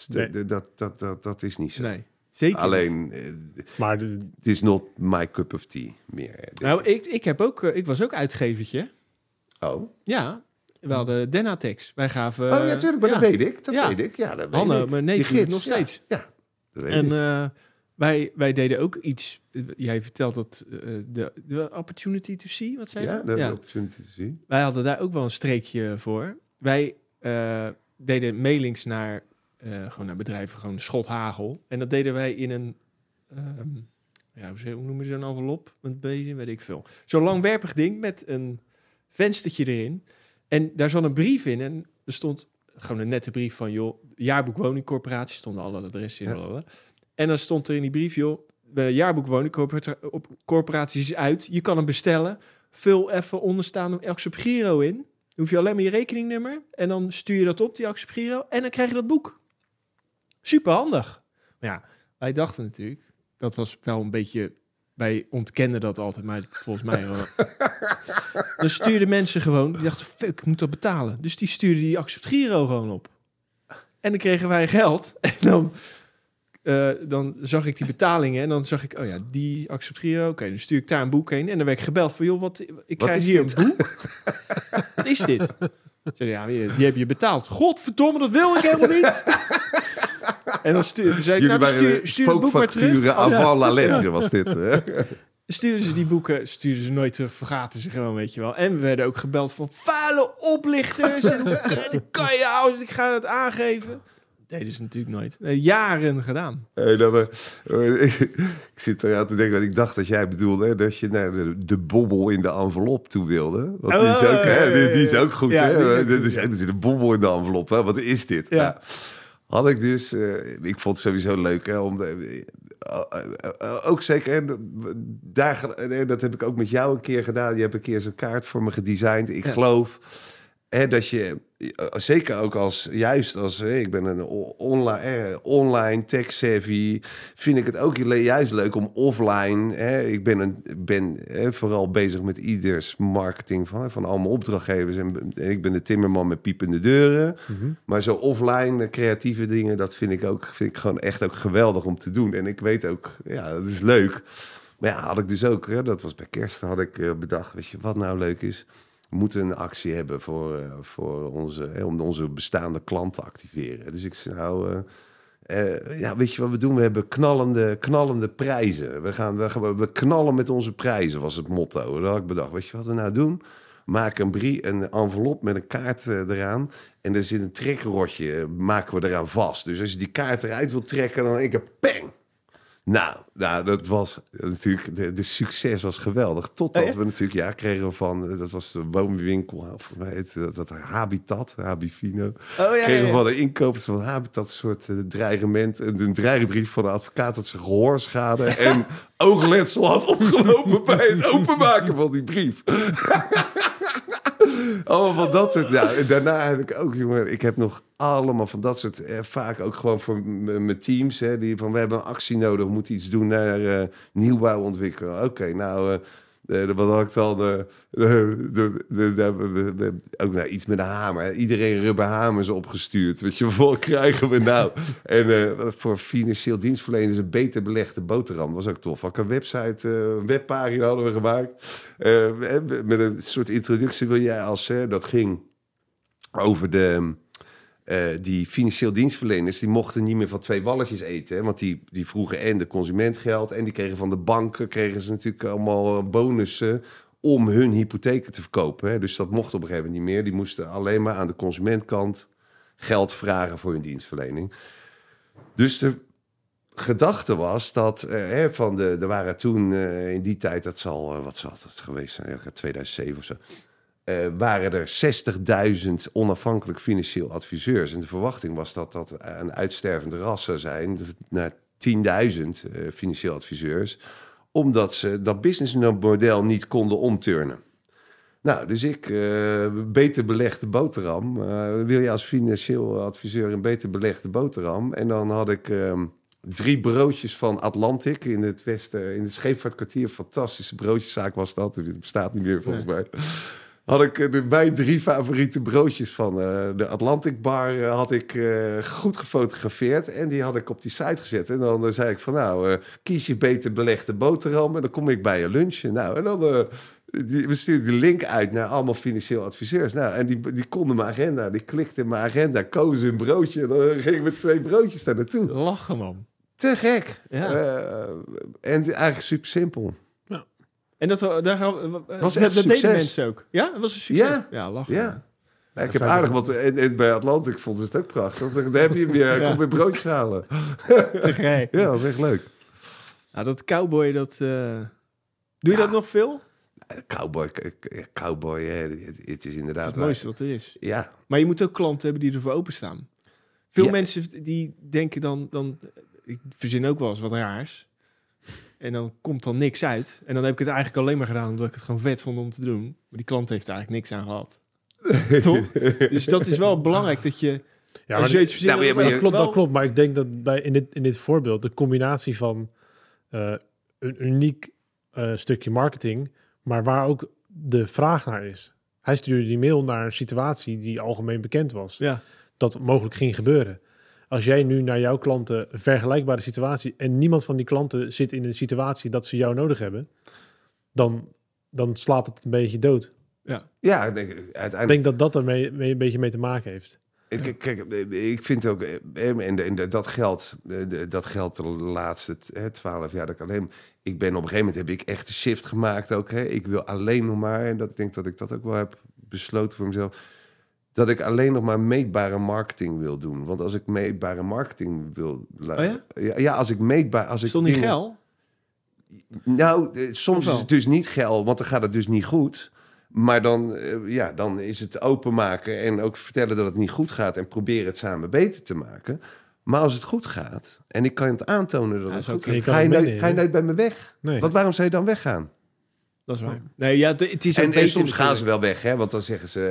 Nee. d- dat, dat, dat, dat is niet zo. Nee, zeker. Alleen, Maar de, het is not my cup of tea meer. Nou, ik, ik, heb ook, ik was ook uitgevertje. oh. Ja, we hadden Denatex. Wij gaven... oh ja, tuurlijk, maar ja. dat weet ik. Dat Ja. weet ik. Ja, dat weet Hanne, ik. mijn neef nog steeds. Ja, Dat weet En ik. Eh, wij, wij deden ook iets. Jij vertelt dat eh, de, de opportunity to see, wat zei je? ja, een opportunity te zien. Wij hadden daar ook wel een streekje voor. Wij eh, deden mailings naar, eh, gewoon naar bedrijven, gewoon schothagel. En dat deden wij in een, ehm, ja, hoe, zeg- hoe noem je zo'n envelop? Een beetje, weet ik veel. Zo'n langwerpig ding met een venstertje erin. En daar zat een brief in en er stond gewoon een nette brief van, joh, jaarboek woningcorporatie, stonden alle adressen in. Ja. En dan stond er in die brief, joh, de jaarboek woningcorporatie is uit. Je kan hem bestellen. Vul even onderstaande Accept Giro in. Hoef je alleen maar je rekeningnummer. En dan stuur je dat op, die Accept Giro. En dan krijg je dat boek. Super handig. Maar ja, wij dachten natuurlijk, dat was wel een beetje... Wij ontkenden dat altijd, maar volgens mij... wel. dan stuurden mensen gewoon, die dachten, fuck, ik moet dat betalen. Dus die stuurden die Accept Giro gewoon op. En dan kregen wij geld. En dan, eh, dan zag ik die betalingen en dan zag ik, oh ja, die Accept Giro. Oké, dan stuur ik daar een boek heen. En dan werd ik gebeld van, joh, wat, ik Wat krijg hier dit? een boek. wat is dit? Zei, ja, die heb je betaald. Godverdomme, dat wil ik helemaal niet. en dan stuur, zei ik, Jullie nou, stuur, stuur het boek maar terug. Oh, avant la lettre was dit. hè? Stuurden ze die boeken, stuurden ze nooit terug, vergaten ze gewoon, weet je wel. En we werden ook gebeld van vuile oplichters. en dat kan je houden, ik ga het aangeven. Deden ze natuurlijk nooit. Jaren gedaan. Hey, nou, maar, eh, ik, ik zit eraan te denken, want ik dacht dat jij bedoelde hè, dat je naar de, de bobbel in de envelop toe wilde. Want die is ook, hè, die, is ook goed. Ja, hè? is Er goed, ja. Er zit een bobbel in de envelop. Hè? Wat is dit? Ja. Nou, had ik dus, eh, ik vond het sowieso leuk hè, om de, eh, ook zeker, daar, eh, dat heb ik ook met jou een keer gedaan. Je hebt een keer zo'n kaart voor me gedesigned. Ik geloof hè, dat je, zeker ook als, juist als, hè, ik ben een o- online, eh, online tech-savvy, vind ik het ook ju- juist leuk om offline, hè, ik ben, een, ben hè, vooral bezig met ieders marketing van, van allemaal opdrachtgevers. En, ik ben de timmerman met piepende deuren. Maar zo offline, eh, creatieve dingen, dat vind ik ook vind ik gewoon echt ook geweldig om te doen. En ik weet ook, ja, dat is leuk. Maar ja, had ik dus ook, hè, dat was bij kerst, had ik eh, bedacht, weet je, wat nou leuk is? We moeten een actie hebben voor, eh, voor onze, hè, om onze bestaande klant te activeren. Dus ik zei, nou, eh, eh, ja, weet je wat we doen? We hebben knallende, knallende prijzen. We, gaan, we, we knallen met onze prijzen, was het motto. Dat had ik bedacht. Weet je wat we nou doen? Maak een, brie, een envelop met een kaart eraan. En er zit een trekrotje, maken we eraan vast. Dus als je die kaart eruit wil trekken, dan ik, peng! Nou, nou, dat was natuurlijk, de, de succes was geweldig. Totdat Oh we natuurlijk, ja, kregen van, eh, dat was de woonwinkel, volgens mij heette dat, dat Habitat, Habifino. Oh ja, kregen van de inkopers van Habitat een soort eh, dreigement, een, een dreigbrief van de advocaat dat ze gehoorschade en oogletsel had opgelopen bij het openmaken van die brief. Allemaal van dat soort. Ja, daarna heb ik ook, jongen, ik heb nog allemaal van dat soort. Eh, vaak ook gewoon voor mijn teams. Hè, die van we hebben een actie nodig, we moeten iets doen naar eh, nieuwbouw ontwikkelen. Oké, nou. eh, wat had ik dan? eh, ook nou, iets met een hamer. Iedereen rubberhamers opgestuurd. Weet je, wat krijgen we nou? En eh, voor financieel dienstverleners een beter belegde boterham. was ook tof. Ook een website, eh, een webpagina hadden we gemaakt. Met een soort introductie wil jij als... eh, dat ging over de... eh, die financieel dienstverleners die mochten niet meer van twee walletjes eten. Hè? Want die, die vroegen en de consumentgeld... en die kregen van de banken kregen ze natuurlijk allemaal eh, bonussen... om hun hypotheken te verkopen. Hè? Dus dat mocht op een gegeven moment niet meer. Die moesten alleen maar aan de consumentkant geld vragen voor hun dienstverlening. Dus de gedachte was dat eh, hè, van de, er waren toen in die tijd, dat zal, wat zal het geweest zijn, ja, 2007 of zo, eh, waren er 60.000 onafhankelijk financieel adviseurs. En de verwachting was dat dat een uitstervende ras zou zijn, naar 10.000 eh, financieel adviseurs, omdat ze dat businessmodel niet konden omturnen. Nou, dus ik, eh, beter belegde boterham. Wil je als financieel adviseur een beter belegde boterham? En dan had ik ehm, drie broodjes van Atlantic in het westen, in het scheepvaartkwartier. Fantastische broodjeszaak was dat. Het bestaat niet meer volgens mij. Had ik eh, de, mijn drie favoriete broodjes van eh, de Atlantic Bar eh, had ik goed gefotografeerd en die had ik op die site gezet. En dan zei ik van nou, kies je beter belegde boterham en dan kom ik bij je lunchen. Nou, en dan die, we stuurden die link uit naar allemaal financieel adviseurs. Nou, en die, die konden mijn agenda, die klikten mijn agenda, kozen een broodje. En dan ging ik met twee broodjes daar naartoe. Lachen, man. te gek. Ja. En eigenlijk super simpel. En dat, daar gaan we, Was dat, echt dat deden succes. mensen ook. Ja, het was een succes. Ja. ja lachen. Ja. Ja, ik Dat heb aardig wat en, en bij Atlantic vond ze het ook prachtig. Daar heb je hem weer, Ja. kom weer broodjes halen. Te gek. Ja, dat is echt leuk. Nou, dat cowboy, dat... eh, Doe je Ja. dat nog veel? Eh, Cowboy, cowboy, het, het is Dat inderdaad is het waar. mooiste wat er is. Ja, Maar je moet ook klanten hebben die ervoor openstaan. Veel Ja. mensen die denken dan, dan... Ik verzin ook wel eens wat raars. En dan komt dan niks uit. En dan heb ik het eigenlijk alleen maar gedaan omdat ik het gewoon vet vond om te doen. Maar die klant heeft er eigenlijk niks aan gehad. Toch? Dus dat is wel belangrijk dat je... Ja, als maar je. Nou, maar je- dat maar dat je- klopt, wel- dat klopt. Maar ik denk dat bij, in, dit, in dit voorbeeld de combinatie van eh, een uniek eh, stukje marketing, maar waar ook de vraag naar is. Hij stuurde die mail naar een situatie die algemeen bekend was. Ja. Dat mogelijk ging gebeuren. Als jij nu naar jouw klanten een vergelijkbare situatie en niemand van die klanten zit in een situatie dat ze jou nodig hebben, dan, dan slaat het een beetje dood. ja ik denk, Ik uiteindelijk denk dat dat er mee, mee- een beetje mee te maken heeft. Ik, kijk, ik vind ook, eh, en, en dat geldt, de- dat geldt de laatste twaalf jaar dat ik alleen. Ik ben op een gegeven moment heb ik echt de shift gemaakt ook. Hè. Ik wil alleen nog maar, en dat ik denk dat ik dat ook wel heb besloten voor mezelf, dat ik alleen nog maar meetbare marketing wil doen. Want als ik meetbare marketing wil, Oh ja? ja, ja, als ik meetbaar, als ik niet geil? nou, eh, soms is het dus niet geil, want dan gaat het dus niet goed. Maar dan, eh, ja, dan is het openmaken en ook vertellen dat het niet goed gaat en proberen het samen beter te maken. Maar als het goed gaat en ik kan het aantonen dat Ja, het goed gaat, ga je, nooit, ga je nooit bij me weg. Nee. Want waarom zou je dan weggaan? Dat is waar. Nee, ja, het is En, en soms gaan ze wel weg, hè? want dan zeggen ze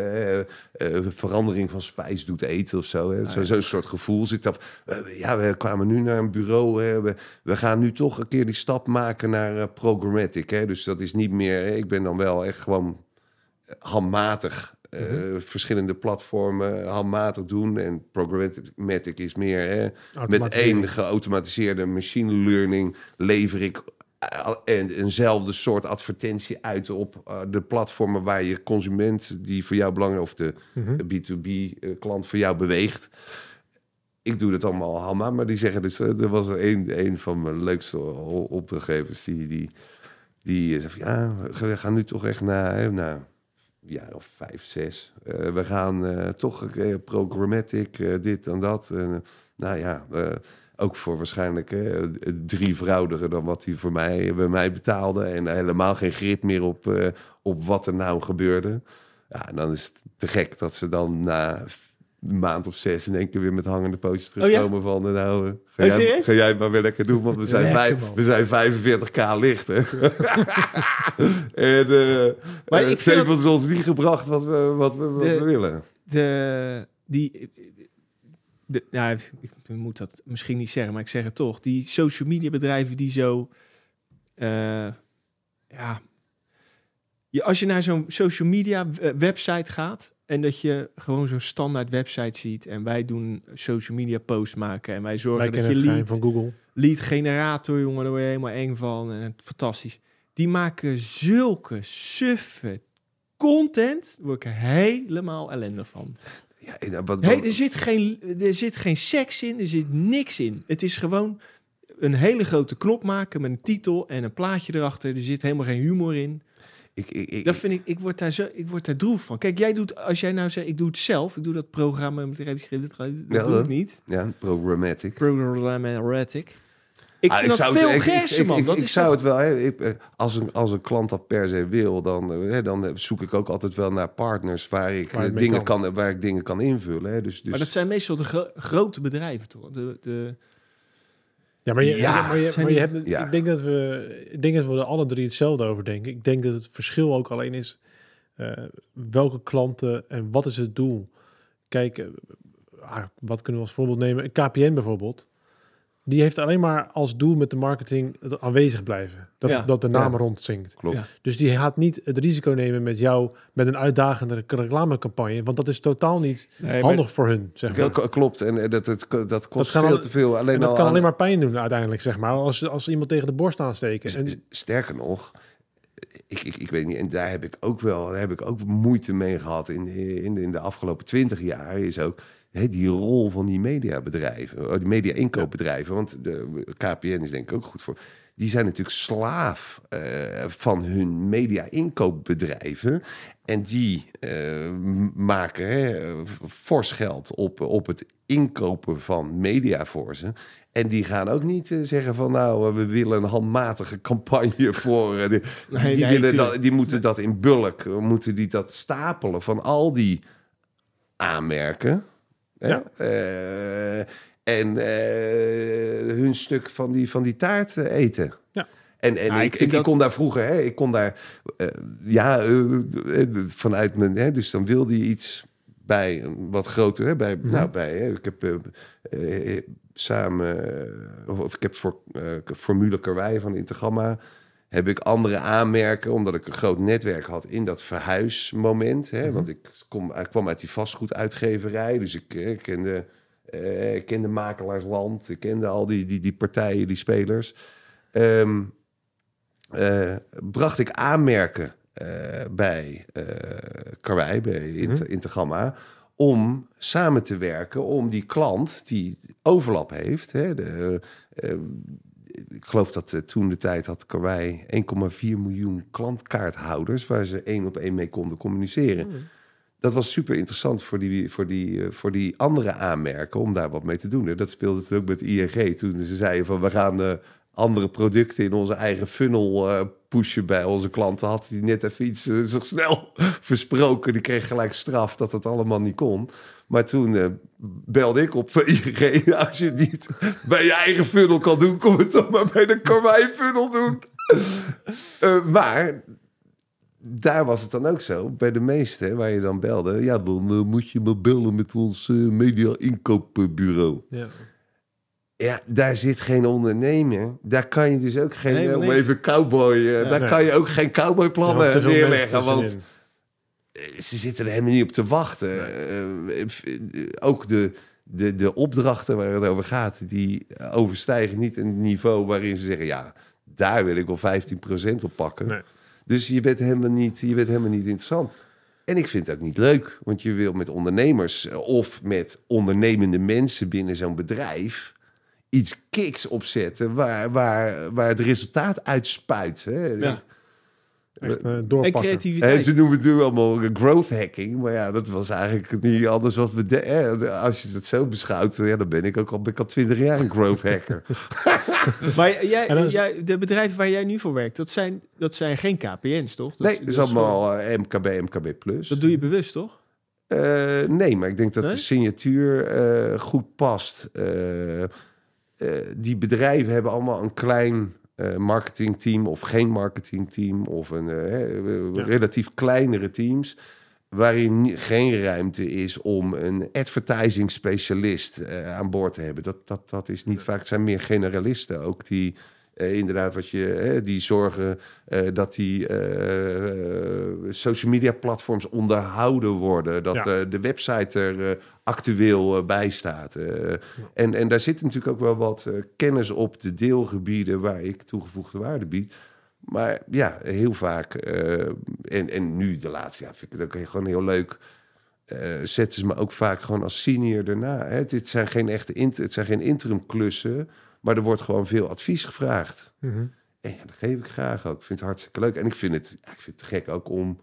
eh, eh, verandering van spijs doet eten of zo. Hè? Ah, Zo- ja. Zo'n soort gevoel zit af. Eh, ja, we kwamen nu naar een bureau. Hè? We, we gaan nu toch een keer die stap maken naar eh, programmatic. Hè? Dus dat is niet meer. hè, Ik ben dan wel echt gewoon eh, handmatig. eh, Mhm. Verschillende platformen handmatig doen. En programmatic is meer hè, met één geautomatiseerde machine learning lever ik eh, en eenzelfde soort advertentie uit op eh, de platformen waar je consument die voor jou belangrijk of de Mhm. B2B eh, klant voor jou beweegt. Ik doe dat allemaal Hamma, maar die zeggen dus, eh, er was een, een van mijn leukste opdrachtgevers die, die, die zegt, van, ja, we gaan nu toch echt naar, een jaar of vijf, zes. Eh, we gaan eh, toch programmatic, eh, dit en dat. Eh, nou ja, eh, ook voor waarschijnlijk eh, drievoudiger dan wat hij voor mij, bij mij betaalde. En helemaal geen grip meer op, eh, op wat er nou gebeurde. Ja, en dan is het te gek dat ze dan na een maand of zes in één keer weer met hangende pootjes terugkomen van... eh, Nou, eh, ga, Oh, jij, serieus? ga jij maar weer lekker doen, want we zijn, vijf, we zijn 45k licht, hè. en eh Maar ik het heeft dat- ons ons niet gebracht wat we, wat we, wat De- we willen. de, die, de, ja, ik moet dat misschien niet zeggen, maar ik zeg het toch. Die social media bedrijven die zo, eh, ja, je, als je naar zo'n social media eh, website gaat en dat je gewoon zo'n standaard website ziet en wij doen social media posts maken en wij Wij zorgen dat kennen je lead, van Google. lead generator, jongen, daar word je helemaal eng van en fantastisch. Die maken zulke suffe content, daar word ik er helemaal ellendig van. Ja, wat, er, zit geen, er zit geen seks in, er zit niks in. Het is gewoon een hele grote knop maken met een titel en een plaatje erachter. Er zit helemaal geen humor in. ik, ik, ik, Dat vind ik, ik word daar zo, ik word daar droef van. Kijk, jij doet, als jij nou zegt, ik doe het zelf, ik doe dat programma met redigeren, dat Ja, doe ik dat- niet. ja, programmatic. Programmatic. Ik Ah, vind dat zou het- veel ik- ik- gersen, ik- man. Ik, dat ik is zou toch- het wel, hè, ik, eh, als, een, als een klant dat per se wil, dan, eh, hè, dan zoek ik ook altijd wel naar partners waar ik, Waar eh, dingen kan. kan. waar ik dingen kan invullen. Hè. Dus, dus, Maar dat zijn meestal de gro- grote bedrijven, toch? De, de, Ja, maar je, Ja, maar je, maar hebt, ja. ik denk dat we, ik denk dat we er alle drie hetzelfde over denken. Ik denk dat het verschil ook alleen is eh, welke klanten en wat is het doel. Kijk, ah, wat kunnen we als voorbeeld nemen? Een KPN bijvoorbeeld. Die heeft alleen maar als doel met de marketing het aanwezig blijven. Dat, Ja. dat de naam Ja. rondzinkt. klopt. Ja. Dus die gaat niet het risico nemen met jou met een uitdagende reclamecampagne. Want dat is totaal niet nee, maar- handig voor hun, zeg maar. Klopt, en eh, dat, het, dat kost gaan veel al- te veel. Alleen En dat al kan aan- alleen maar pijn doen uiteindelijk, zeg maar. Als, als iemand tegen de borst aansteken. En, Sterker nog, ik, ik, ik weet niet, en daar heb ik ook wel daar heb ik ook moeite mee gehad in, in, in de afgelopen twintig jaar. Is ook hè, die rol van die mediabedrijven, oh, die media-inkoopbedrijven, want de KPN is denk ik ook goed voor. Die zijn natuurlijk slaaf eh, van hun media-inkoopbedrijven. En die eh, maken hè, fors geld op, op het inkopen van media voor ze. En die gaan ook niet eh, zeggen van nou, we willen een handmatige campagne voor. de- Nee, die, nee, willen dat, die moeten dat in bulk, moeten die dat stapelen van al die aanmerken. Hè? Ja. Eh, en eh, hun stuk van die, van die taart eh, eten. Ja. En, en ik ik, ik, kon daar vroeger, hè, ik kon daar, eh, ja, vanuit mijn, hè, dus dan wilde je iets bij een wat groter, hè, bij, nou, bij, hè, ik heb samen, of, of ik heb voor eh, Formule Karwei van Intergamma, heb ik andere aanmerken, omdat ik een groot netwerk had in dat verhuismoment. Hè, Want ik, kom, ik kwam uit die vastgoeduitgeverij, dus ik, eh, kende, eh, ik kende Makelaarsland, ik kende al die, die, die partijen, die spelers. Ehm, eh, bracht ik aanmerken bij eh Karwei, bij Int Intergamma, om samen te werken om die klant die overlap heeft. Hè, de, ik geloof dat eh, toen de tijd had Karwei 1,4 miljoen klantkaarthouders waar ze één op één mee konden communiceren. Dat was super interessant voor die, voor, die, eh, voor die andere aanmerken om daar wat mee te doen. En Dat speelde het ook met ING toen ze zeiden van we gaan eh, andere producten in onze eigen funnel pushen bij onze klanten. Had die net even iets zich snel versproken. Die kreeg gelijk straf dat het allemaal niet kon. Maar toen belde ik op ING. Als je het niet bij je eigen funnel kan doen, kom het dan maar bij de Karwei funnel doen. Eh, maar daar was het dan ook zo. Bij de meeste waar je dan belde, ja, dan eh, moet je maar bellen met ons eh, media inkoopbureau. Ja. Ja, daar zit geen ondernemer. Daar kan je dus ook geen, Nee, om even cowboy, daar nee. kan je ook geen cowboyplannen neerleggen. Want. Eh, ze zitten er helemaal niet op te wachten. Eh, eh, ook de, de, de opdrachten waar het over gaat, die overstijgen niet een niveau waarin ze zeggen, ja, daar wil ik wel 15% op pakken. Nee. Dus je bent, helemaal niet, je bent helemaal niet interessant. En ik vind het ook niet leuk, want je wil met ondernemers of met ondernemende mensen binnen zo'n bedrijf iets kiks opzetten waar, waar, waar het resultaat uitspuit. Hè? Ja. Echt eh, En doorpakken. En creativiteit. ze noemen het nu allemaal growth hacking. Maar ja, dat was eigenlijk niet anders wat we... De, als je het zo beschouwt, ja, dan ben ik ook al, ben ik al 20 jaar een growth hacker. Maar jij, is- jij, de bedrijven waar jij nu voor werkt, dat zijn, dat zijn geen KPN's, toch? nee, dat is allemaal eh, MKB, MKB+. Plus. Dat doe je bewust, toch? Eh, nee, maar ik denk dat Nee? de signatuur eh, goed past. Eh, eh, die bedrijven hebben allemaal een klein eh, marketingteam of geen marketingteam of een eh, eh, Ja. relatief kleinere teams. Waarin geen ruimte is om een advertising specialist aan boord te hebben. Dat, dat, dat is niet vaak. Het zijn meer generalisten ook die inderdaad wat je die zorgen dat die social media platforms onderhouden worden, dat Ja. de website er actueel eh, bij staat. Eh, en, en daar zit natuurlijk ook wel wat eh, kennis op de deelgebieden waar ik toegevoegde waarde bied. Maar ja, heel vaak, en, en nu de laatste jaar vind ik het ook gewoon heel leuk. eh, zetten ze me ook vaak gewoon als senior daarna. Hè. Het, zijn geen echte inter, het zijn geen interim klussen, maar er wordt gewoon veel advies gevraagd. Mhm. En ja, dat geef ik graag ook. Ik vind het hartstikke leuk. En ik vind het, ja, ik vind het gek ook om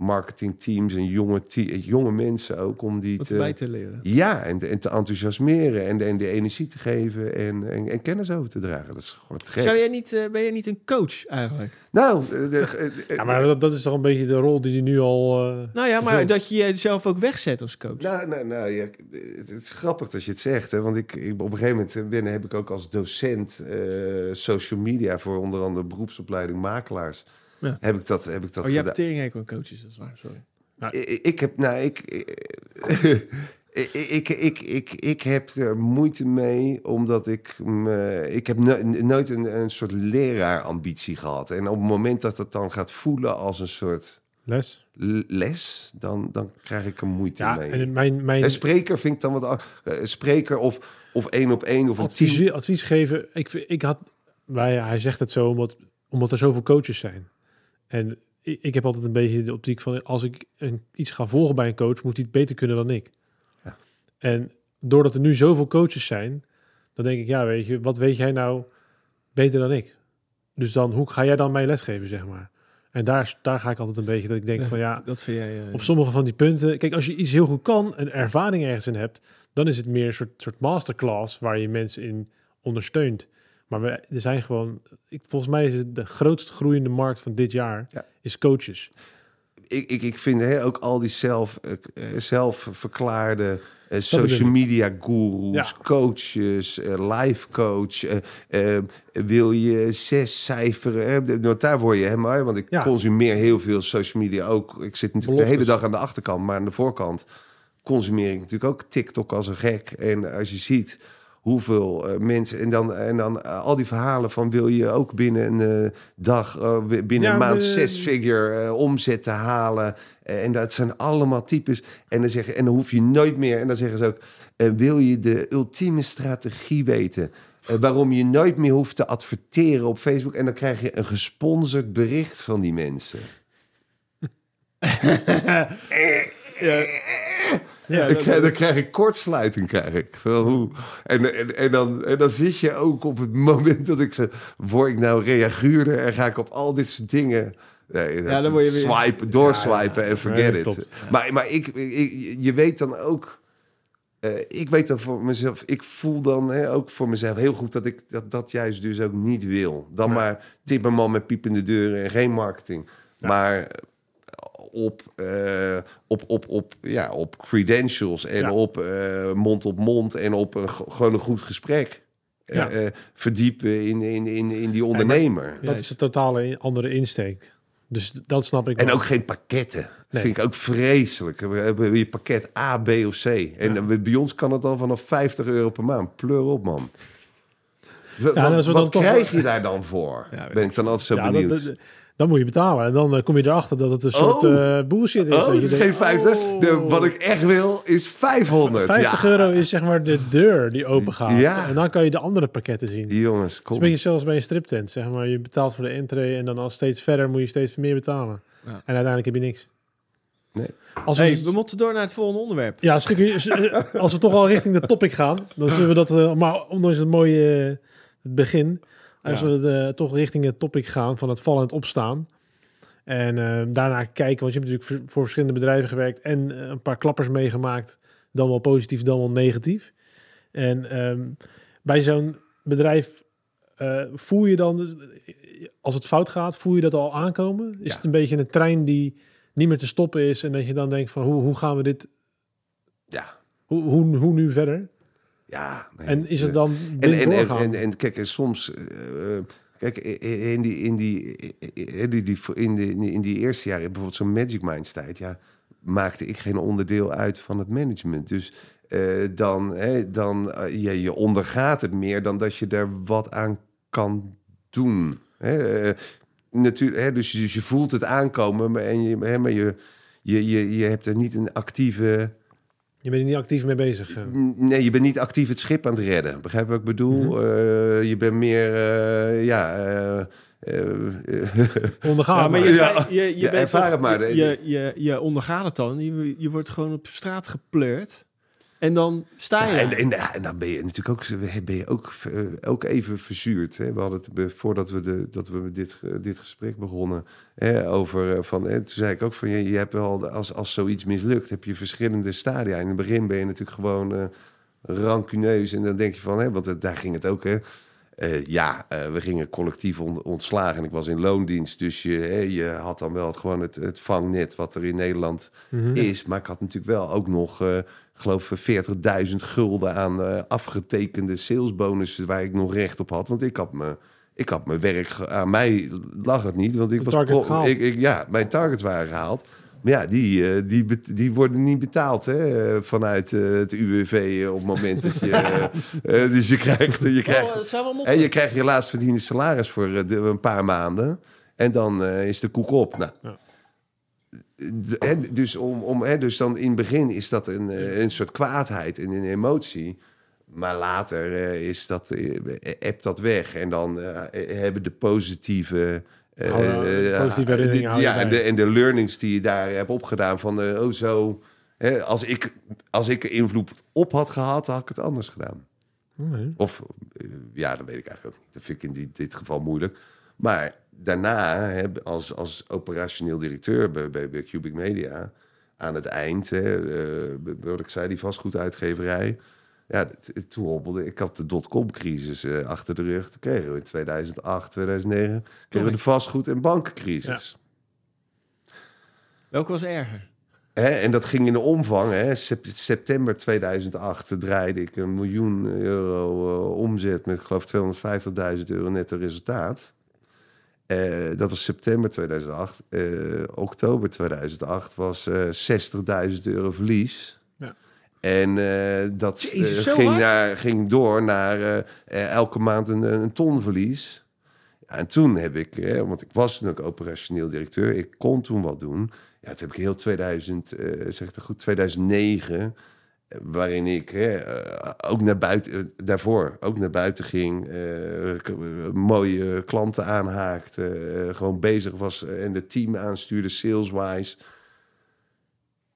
marketingteams en jonge, jonge mensen ook om die Wat te, erbij te leren. ja, en, en te enthousiasmeren en, en de energie te geven en, en, en kennis over te dragen. Dat is gewoon te gek. Zou jij niet, eh, ben jij niet een coach eigenlijk? Nou, eh, de, eh, Ja, maar dat, dat is toch een beetje de rol die je nu al... eh, Nou ja, maar vervult. dat je jezelf ook wegzet als coach. Nou, nou, nou ja, het is grappig dat je het zegt. Hè? Want ik, ik, op een gegeven moment ben, heb ik ook als docent eh, social media voor onder andere beroepsopleiding makelaars. Ja. Heb ik dat, heb ik dat oh, je hebt tering aan coaches, dat is waar, sorry. Ik, ik heb, nou, ik, ik, ik, ik, ik, ik heb er moeite mee, omdat ik, me, ik heb no- nooit een, een soort leraarambitie gehad. En op het moment dat het dan gaat voelen als een soort les. les, dan, dan krijg ik er moeite Ja, mee. en mijn, mijn En spreker vind ik dan wat... eh, spreker of, of één op één of een team. advies, advies geven. Ik, vind- ik had, wij, hij zegt het zo omdat, omdat er zoveel coaches zijn. En ik, heb altijd een beetje de optiek van als ik een, iets ga volgen bij een coach, moet hij het beter kunnen dan ik. Ja. En doordat er nu zoveel coaches zijn, dan denk ik, ja, weet je, wat weet jij nou beter dan ik? Dus dan, hoe ga jij dan mij lesgeven, zeg maar? En daar, daar ga ik altijd een beetje dat ik denk van ja, Dat vind jij... eh, op sommige van die punten. Kijk, als je iets heel goed kan, een ervaring ergens in hebt, dan is het meer een soort, soort masterclass waar je mensen in ondersteunt. Maar we, er zijn gewoon, ik, volgens mij is het de grootst groeiende markt van dit jaar, Ja. is coaches. ik, ik, ik vind hè, ook al die zelf, eh, eh, zelfverklaarde eh, social media gurus, Ja. coaches, eh, life coach. wil je zes cijferen? Want daar word je helemaal, want ik Ja. consumeer heel veel social media ook. Ik zit natuurlijk de hele dag aan de achterkant, maar aan de voorkant consumeer ik natuurlijk ook TikTok als een gek. En als je ziet hoeveel eh, mensen en dan en dan eh, al die verhalen van wil je ook binnen een eh, dag binnen Ja, een maand zes figure omzet te halen. En dat zijn allemaal types. En dan zeggen en dan hoef je nooit meer. En dan zeggen ze ook wil je de ultieme strategie weten? Waarom je nooit meer hoeft te adverteren op Facebook? En dan krijg je een gesponsord bericht van die mensen. Ja, Dan krijg, dan krijg ik kortsluiting, krijg ik. Hoe, en, en, en, dan, en dan zit je ook op het moment dat ik ze... Word ik nou reaguurder en ga ik op al dit soort dingen... Nee, Ja, dan je weer- Swipen, doorswipen en forget it. Maar, maar ik, ik, je weet dan ook... eh, ik weet dan voor mezelf... Ik voel dan hè, ook voor mezelf heel goed dat ik dat, dat juist dus ook niet wil. Dan maar timmerman met piepende deuren en geen marketing. Maar op, eh, op, op, op, ja, op credentials en Ja. op eh, mond op mond en op een, gewoon een goed gesprek. eh, Ja. eh, verdiepen in, in, in, in die ondernemer. dat is een totale andere insteek. Dus dat snap ik En wel. ook geen pakketten. Nee. Vind ik ook vreselijk. We hebben je pakket A, B of C. En Ja. bij ons kan het al vanaf 50 euro per maand. Pleur op, man. Wat, Ja, toch- krijg je daar dan voor? Ja, ben ik dan altijd zo Ja, dat- benieuwd. dat- dan moet je betalen. En dan eh, kom je erachter dat het een soort Oh. eh, bullshit is. oh, dat het je is geen denkt, 50. oh, De, wat ik echt wil is 500. 50 ja. euro is zeg maar de deur die open gaat. Ja. En dan kan je de andere pakketten zien. Het Jongens, is kom. een beetje zelfs bij een striptent. Zeg maar. Je betaalt voor de entree en dan al steeds verder moet je steeds meer betalen. Ja. En uiteindelijk heb je niks. Nee. Als we, Hey, we moeten door naar het volgende onderwerp. ja, als we toch al richting de topic gaan, dan zullen we dat, eh, maar ondanks het mooie het begin, als we de, toch richting het topic gaan van het vallen en het opstaan. En eh, daarna kijken, want je hebt natuurlijk voor, verschillende bedrijven gewerkt en eh, een paar klappers meegemaakt, dan wel positief, dan wel negatief. En ehm, bij zo'n bedrijf eh, voel je dan, dus, als het fout gaat, voel je dat al aankomen? Is Ja. het een beetje een trein die niet meer te stoppen is en dat je dan denkt van hoe, hoe gaan we dit, Ja, hoe, hoe, hoe nu verder? Ja. nee. En is het dan En, en, en, en, en kijk, en soms... eh, kijk, in die, in, die, in, die, in, die, in die eerste jaren, bijvoorbeeld zo'n Magic Minds tijd... Ja, maakte ik geen onderdeel uit van het management. Dus eh, dan, hè, dan eh, je, je ondergaat het meer dan dat je er wat aan kan doen. Hè, natuurlijk, hè, dus, je- dus je voelt het aankomen, maar, en je, hè, maar je, je, je, je hebt er niet een actieve... je bent er niet actief mee bezig. eh. Nee, je bent niet actief het schip aan het redden. Begrijp je wat ik bedoel? Mhm. Eh, je bent meer, eh, ja... eh, eh, Ondergaan. Ja, maar je, Ja. je, je, Ja, bent ervaar toch- het maar. Je, je, je, je ondergaat het dan. Je, je wordt gewoon op straat gepleurd. En dan sta je. en, en, dan ben je natuurlijk ook, ben je ook, eh, ook even verzuurd. Hè? We hadden het voordat we, de, dat we dit, eh, dit gesprek begonnen hè, over eh, van. Hè, toen zei ik ook van je, je hebt wel als, als zoiets mislukt, heb je verschillende stadia. In het begin ben je natuurlijk gewoon eh rancuneus en dan denk je van, hè, want het- daar ging het ook. Hè, ja, we gingen collectief on- ontslagen en ik was in loondienst. Dus je, hè, je had dan wel het, gewoon het, het vangnet wat er in Nederland Mhm. is. Maar ik had natuurlijk wel ook nog, geloof, 40.000 gulden aan eh, afgetekende salesbonussen waar ik nog recht op had. Want ik had me. Ik had mijn werk, aan mij lag het niet, want ik De was pro- ik, ik, ja, mijn targets waren gehaald. Maar ja, die, eh, die, die worden niet betaald hè, eh, vanuit eh, het UWV eh, op het moment dat je. eh, eh, dus je krijgt, je krijgt Oh, moppen. en je krijgt je laatst verdiende salaris voor eh, een paar maanden. En dan eh, is de koek op. Nou, Ja. Dus, om, om, hè, dus dan in het begin is dat een, eh, een soort kwaadheid en een emotie. Maar later eh, is dat, appt dat weg. En dan hebben de positieve... herinneringen je ja, en de, en de learnings die je daar hebt opgedaan van... oh, zo als, ik, als ik er invloed op had gehad, had ik het anders gedaan. Oké. Of ja, dat weet ik eigenlijk ook niet. Dat vind ik in dit, dit geval moeilijk. Maar daarna, als, als operationeel directeur bij, bij, bij Cubic Media, aan het eind, hè, eh, wat ik zei, die vastgoeduitgeverij. Ja, toen hobbelde ik. had de dotcom-crisis eh, achter de rug. Toen kregen we in 2008, 2009 kregen we de vastgoed- en bankencrisis. Welke was erger? Hè, en dat ging in de omvang. Hè. Sep- september 2008 draaide ik een miljoen euro eh, omzet met, ik geloof, 250.000 euro netto resultaat. Eh, dat was september 2008. Eh, oktober 2008 was eh 60.000 euro verlies. Ja. En eh, dat eh, Jezus, ging, naar, ging door naar eh, eh, elke maand een, een ton verlies. Ja, en toen heb ik, hè, want ik was toen ook operationeel directeur, ik kon toen wat doen. Ja, toen heb ik heel 2000, eh, zeg ik het goed, 2009, eh, waarin ik eh, ook naar buiten, daarvoor ook naar buiten ging, eh, mooie klanten aanhaakte, eh, gewoon bezig was en het team aanstuurde, sales-wise.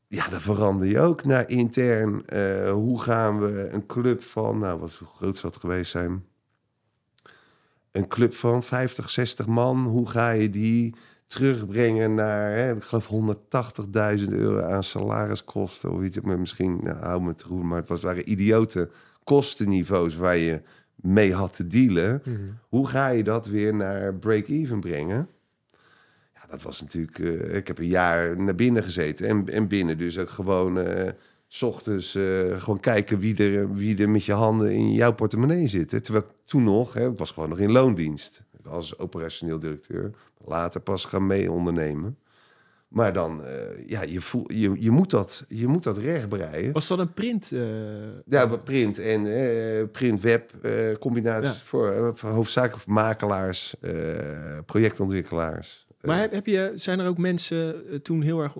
Ja, dan verander je ook naar intern. hoe gaan we een club van, nou, wat groot zou het geweest zijn? Een club van 50, 60 man, hoe ga je die terugbrengen naar, hè, ik geloof 180.000 euro aan salariskosten of iets. Maar misschien, nou, hou me te maar het was, waren idiote kostenniveaus waar je mee had te dealen. Hoe ga je dat weer naar break-even brengen? Ja, dat was natuurlijk. eh, ik heb een jaar naar binnen gezeten en, en binnen dus ook gewoon. eh, s ochtends eh, gewoon kijken wie er, wie er met je handen in jouw portemonnee zit. Terwijl ik toen nog, hè, ik was gewoon nog in loondienst als operationeel directeur. Later pas gaan mee ondernemen. Maar dan, eh, ja, je, voel, je, je, moet dat, je moet dat rechtbreien. Was dat een print? eh, Ja, print en print-web eh, combinaties Ja. voor, voor hoofdzakelijk makelaars, projectontwikkelaars. Maar heb, heb je, zijn er ook mensen toen heel erg...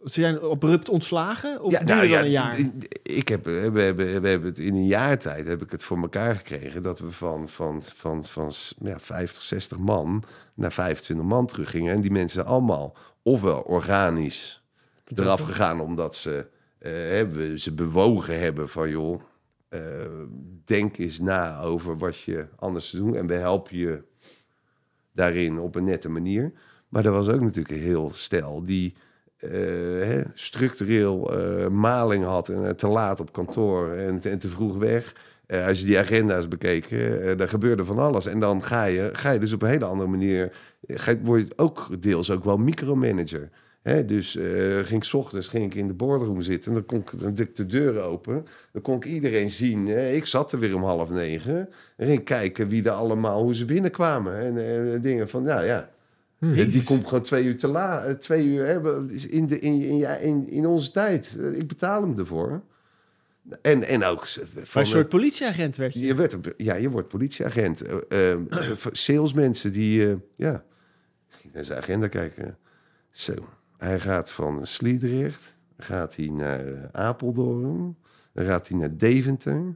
eh, ze zijn abrupt ontslagen? Of ja, duurde nou ja, een jaar? Ik heb, we, hebben, we hebben het in een jaar tijd heb ik het voor elkaar gekregen dat we van, van, van, van ja, 50, 60 man naar 25 man teruggingen. En die mensen allemaal ofwel organisch eraf gegaan omdat ze, eh, hebben, ze bewogen hebben van joh, eh, denk eens na over wat je anders te doen en we helpen je daarin op een nette manier. Maar er was ook natuurlijk een heel stel die eh, hè, structureel eh, maling had en eh, te laat op kantoor en, te- en te vroeg weg. Eh, als je die agenda's bekeken, eh daar gebeurde van alles. En dan ga je, ga je dus op een hele andere manier, eh, word je ook deels ook wel micromanager. Hè, dus eh, ging 's ochtends ging ik in de boardroom zitten en dan, kon ik, dan ik de deuren open. Dan kon ik iedereen zien. Ik zat er weer om half negen. En ging kijken wie er allemaal, hoe ze binnenkwamen. En eh, dingen van, nou ja, ja, die komt gewoon twee uur te laat. eh, Twee uur hè, in, de, in, in, ja, in, in onze tijd. Eh, Ik betaal hem ervoor. En, en ook van, een soort politieagent werd je. je, werd, een- ja, je wordt politieagent. Eh, eh, eh, salesmensen die... eh, ja, ging naar zijn agenda kijken. Zo, hij gaat van Sliedrecht... gaat hij naar Apeldoorn... dan gaat hij naar Deventer...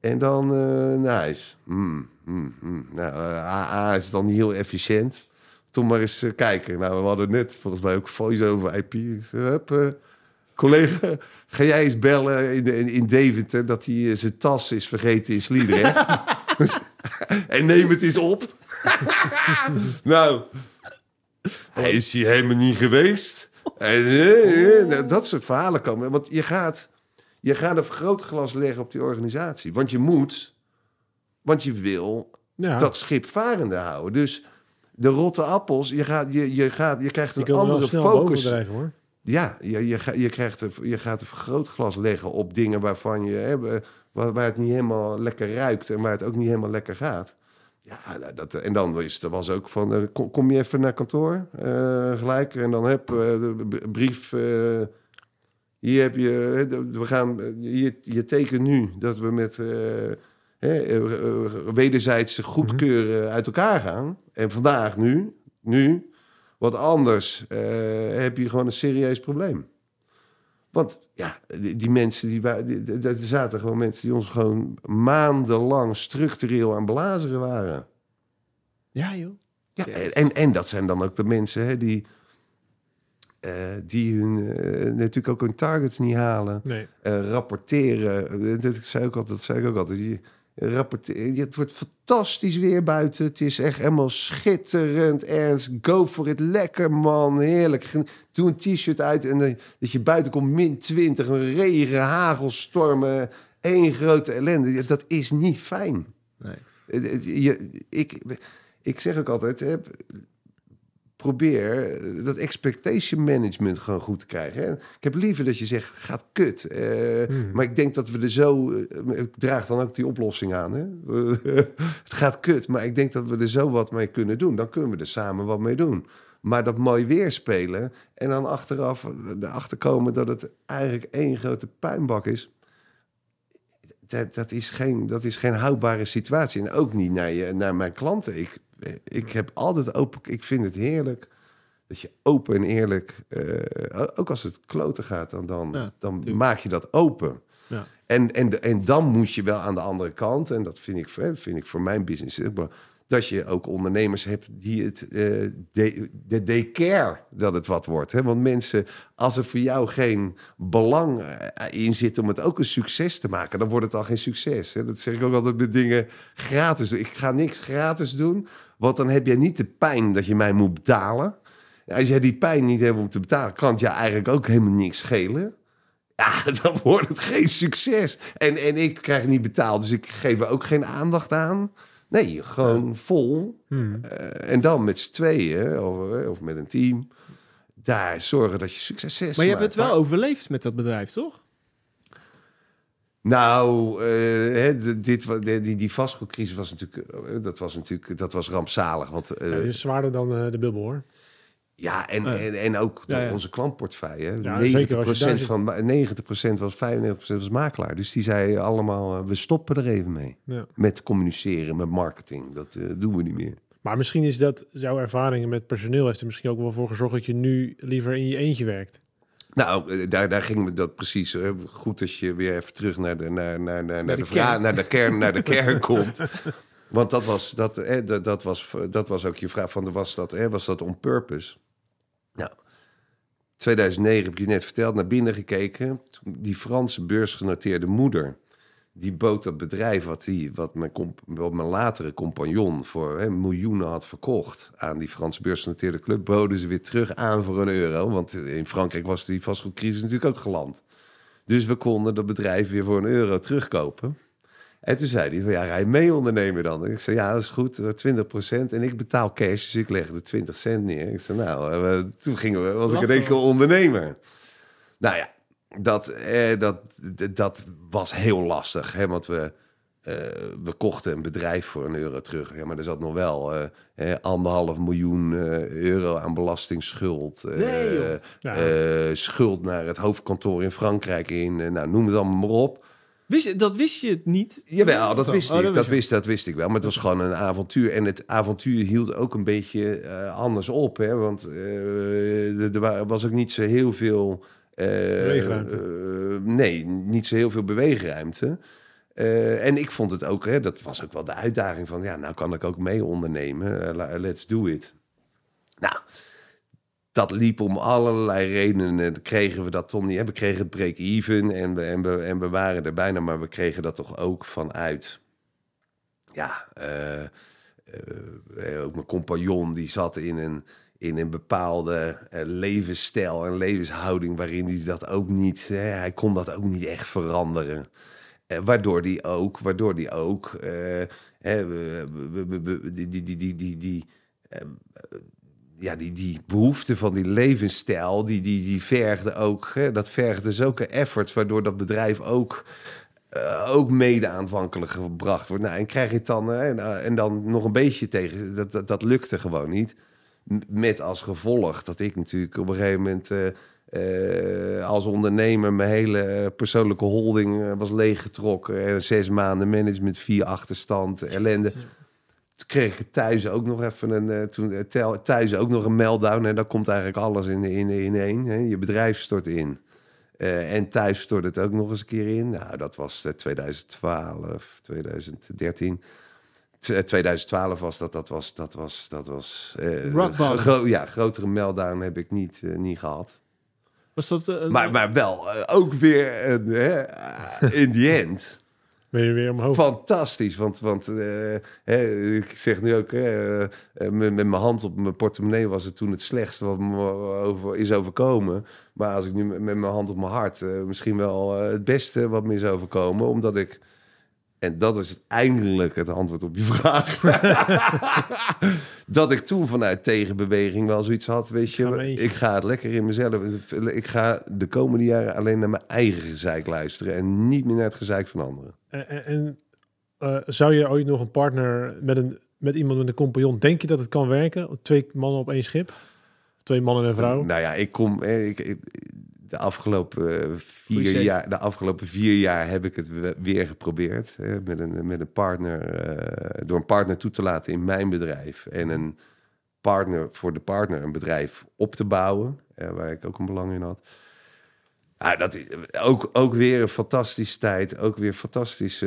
en dan eh, naar huis. Hmm, hmm, hmm. Nou, AA is dan niet heel efficiënt. Toch maar eens eh, kijken. Nou, we hadden net volgens mij ook voice-over IP. Ik zei, hup, eh, collega, ga jij eens bellen in, in, in Deventer... dat hij eh, zijn tas is vergeten in Sliedrecht. en neem het eens op. nou, hij is hier helemaal niet geweest. En, eh, nou, dat soort verhalen komen. Want je gaat, je gaat een vergrootglas leggen op die organisatie. Want je moet, want je wil Ja, dat schip varende houden. Dus de rotte appels, je, gaat, je, je, gaat, je krijgt een andere focus. hoor. Ja, je, je, je, krijgt een, je gaat een vergrootglas leggen op dingen waarvan je hè, waar, waar het niet helemaal lekker ruikt en waar het ook niet helemaal lekker gaat. Ja, nou, dat, en dan was er was ook van, eh, kom, je even naar kantoor eh, gelijk en dan heb eh, de brief. eh, hier heb je, we gaan, eh, je, je tekent nu dat we met eh, hè, eh, eh, wederzijdse goedkeuren uit elkaar gaan. En vandaag nu, nu, wat anders eh, heb je gewoon een serieus probleem. Want ja, die, die mensen, die, die, er zaten gewoon mensen die ons gewoon maandenlang structureel aan belazeren waren. Ja, joh. Ja, en, en dat zijn dan ook de mensen hè, die, die hun, natuurlijk ook hun targets niet halen. Nee. Rapporteren. Dat, zei ik altijd, dat zei ik ook altijd. Je, rapporteren. Het wordt fantastisch weer buiten. Het is echt helemaal schitterend. Ernst, go for it. Lekker man, heerlijk. Doe een t-shirt uit en dan- dat je buiten komt min 20. Een regen, hagelstormen. één grote ellende. Dat is niet fijn. Nee. Het- Je, ik, ik zeg ook altijd, probeer dat expectation management gewoon goed te krijgen. Ik heb liever dat je zegt, gaat kut. Eh, Hmm. Maar ik denk dat we er zo... eh, Ik draag dan ook die oplossing aan. Hè. het gaat kut, maar ik denk dat we er zo wat mee kunnen doen. Dan kunnen we er samen wat mee doen. Maar dat mooi weer spelen en dan achteraf erachter komen dat het eigenlijk één grote puinbak is dat, dat, is geen, dat is geen houdbare situatie. En ook niet naar, je, naar mijn klanten. Ik, ik heb altijd open. Ik vind het heerlijk dat je open en eerlijk. eh, ook als het kloten gaat, dan, dan, Ja, dan tuurlijk. maak je dat open. Ja. En, en, en dan moet je wel aan de andere kant, en dat vind ik, vind ik voor mijn business dat je ook ondernemers hebt die het, eh de, de care dat het wat wordt. Hè? Want mensen, als er voor jou geen belang eh, in zit om het ook een succes te maken, dan wordt het al geen succes. Hè? Dat zeg ik ook altijd met dingen gratis. Ik ga niks gratis doen, want dan heb jij niet de pijn dat je mij moet betalen. Als jij die pijn niet hebt om te betalen, kan het je eigenlijk ook helemaal niks schelen. Ja, dan wordt het geen succes. En, en ik krijg niet betaald, dus ik geef er ook geen aandacht aan. Nee, gewoon vol. Hmm. Eh, en dan met z'n tweeën, of, eh, of met een team, daar zorgen dat je succes is. Maar je hebt het wel overleefd met dat bedrijf, toch? Nou, eh, dit, die, die vastgoedcrisis was natuurlijk, eh, dat was natuurlijk, dat was rampzalig. Want eh, Ja, zwaarder dan de bubbel hoor. Ja, en, en, en ook door Ja, ja. onze klantportefeuille. hè. Ja, 90%, zeker als je daar zit. van, 90% was 95% was makelaar. Dus die zei allemaal, we stoppen er even mee. Ja. Met communiceren, met marketing. Dat doen we niet meer. Maar misschien is dat jouw ervaringen met personeel heeft er misschien ook wel voor gezorgd dat je nu liever in je eentje werkt. Nou, eh, daar, daar ging me dat precies. Goed dat je weer even terug naar de, naar, naar, naar, naar de de, vraag, kern. naar de kern, naar de kern komt. Want dat was, dat, eh, dat, dat, was, dat was ook je vraag van, was dat, eh, was dat on purpose? Nou, 2009 heb je net verteld, naar binnen gekeken. Die Franse beursgenoteerde moeder, die bood dat bedrijf wat, die, wat, mijn, wat mijn latere compagnon voor hè, miljoenen had verkocht aan die Franse beursgenoteerde club, boden ze weer terug aan voor een euro. Want in Frankrijk was die vastgoedcrisis natuurlijk ook geland. Dus we konden dat bedrijf weer voor een euro terugkopen. En toen zei hij van, ja, je mee ondernemen dan? En ik zei, ja, dat is goed, eh, 20% En ik betaal cash, dus ik leg de 20 cent neer. Ik zei, nou, eh, toen gingen we, was ik in één keer ondernemer. Nou ja, dat, eh, dat, dat was heel lastig. Hè, want we, eh, we kochten een bedrijf voor een euro terug. Ja, maar er zat nog wel eh, eh, anderhalf miljoen euro aan belastingsschuld. Nee, joh. Ja. schuld naar het hoofdkantoor in Frankrijk in. nou, noem het allemaal maar op. Wist, je- dat wist je het niet? Jawel, dat Oh, wist oh, ik. dat Dat, wist dat wist ik wel. Maar het was gewoon een avontuur. En het avontuur hield ook een beetje anders op. Hè? Want er- wa- was ook niet zo heel veel... eh, Beweegruimte. eh, nee, niet zo heel veel beweegruimte. Eh, en ik vond het ook, hè, dat was ook wel de uitdaging van... ja, nou kan ik ook mee ondernemen. Let's do it. Nou, dat liep om allerlei redenen. Kregen we dat toch niet. hè. We kregen het break-even en we, en, we, en we waren er bijna, maar we kregen dat toch ook vanuit. Ja, ook mijn compagnon die zat in een, in een bepaalde eh, levensstijl en levenshouding waarin hij dat ook niet, hè, hij kon dat ook niet echt veranderen. Eh, waardoor die ook, waardoor die ook, eh, hè, we- die, die, die, die, die, die eh, ja, die, die behoefte van die levensstijl, die, die, die vergde ook, hè, dat vergde zulke efforts, waardoor dat bedrijf ook, eh, ook mede aanvankelijk gebracht wordt. Nou, en krijg je het dan, en, en dan nog een beetje tegen, dat, dat, dat lukte gewoon niet. Met als gevolg dat ik natuurlijk op een gegeven moment eh, eh, als ondernemer mijn hele eh, persoonlijke holding was leeggetrokken. En zes maanden management, vier achterstand, ellende. Toen kreeg ik thuis ook nog even een, toen, thuis ook nog een meltdown. En dan komt eigenlijk alles in, in, in één. Hè. Je bedrijf stort in. En thuis stort het ook nog eens een keer in. Nou, dat was eh, 2012, 2013. T- 2012 was dat, dat was, dat was, dat was... eh, Rock bottom. gro- ja, grotere meltdown heb ik niet, eh, niet gehad. Was dat... eh, Maar, maar wel eh, ook weer een, hè, eh, in the end... Ben je weer omhoog? Fantastisch, want, want eh, hè, ik zeg nu ook, hè, eh, met, met mijn hand op mijn portemonnee was het toen het slechtste wat me over, is overkomen. Maar als ik nu met, met mijn hand op mijn hart, eh, misschien wel eh, het beste wat me is overkomen, omdat ik, en dat is eindelijk het antwoord op je vraag, dat ik toen vanuit tegenbeweging wel zoiets had, weet je, ik ga het lekker in mezelf, ik ga de komende jaren alleen naar mijn eigen gezeik luisteren en niet meer naar het gezeik van anderen. En, en- eh, zou je ooit nog een partner met, een, met iemand met een compagnon, denk je dat het kan werken? Twee mannen op één schip? Twee mannen en een vrouw? Nou ja, ik kom. eh, Ik, ik- de afgelopen eh, vier jaar, de afgelopen vier jaar heb ik het we- weer geprobeerd hè, met een met een partner, eh, door een partner toe te laten in mijn bedrijf en een partner voor de partner een bedrijf op te bouwen, eh, waar ik ook een belang in had. Ah, dat is ook, ook weer een fantastische tijd. Ook weer fantastische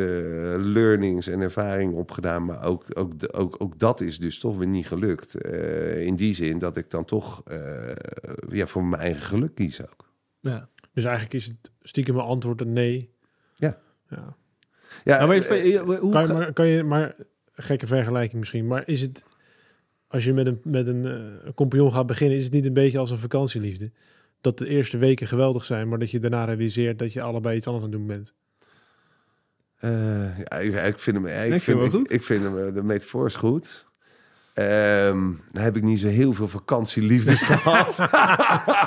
learnings en ervaringen opgedaan. Maar ook, ook, ook, ook dat is dus toch weer niet gelukt. In die zin dat ik dan toch ja, voor mijn eigen geluk kies ook. Ja. Dus eigenlijk is het stiekem mijn antwoord een nee. Ja. ja. Ja, Nou, maar eh, hoe Kan je, maar, kan je, maar gekke vergelijking misschien, maar is het, als je met een, met een eh, compagnon gaat beginnen, is het niet een beetje als een vakantieliefde? Dat de eerste weken geweldig zijn, maar dat je daarna realiseert dat je allebei iets anders aan het doen bent. eh, ja, ik, ik vind hem, ik, ik vind vind, hem ik, ik vind hem, de metafoor is goed. Ehm, dan heb ik niet zo heel veel vakantieliefdes gehad.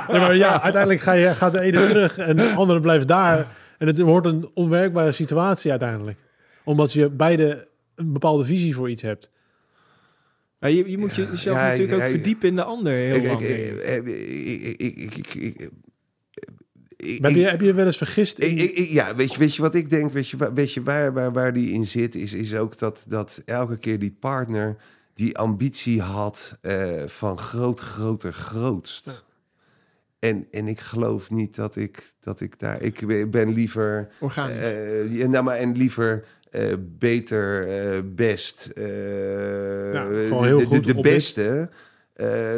maar ja, uiteindelijk ga je, gaat de ene terug en de andere blijft daar. En het wordt een onwerkbare situatie uiteindelijk. Omdat je beide een bepaalde visie voor iets hebt. Ja, je, je, moet jezelf natuurlijk ook verdiepen in de ander. Heel lang. Heb, je, heb je wel eens vergist? Ja, weet je, weet je wat ik denk? Weet je, weet je waar, waar, waar die in zit? Is, is ook dat, dat elke keer die partner die ambitie had eh, van groot, groter, grootst. En, en ik geloof niet dat ik, dat ik daar... Ik ben- liever... Organisch. ja, nou, maar en liever eh, beter, best. gewoon heel de, goed de, de beste.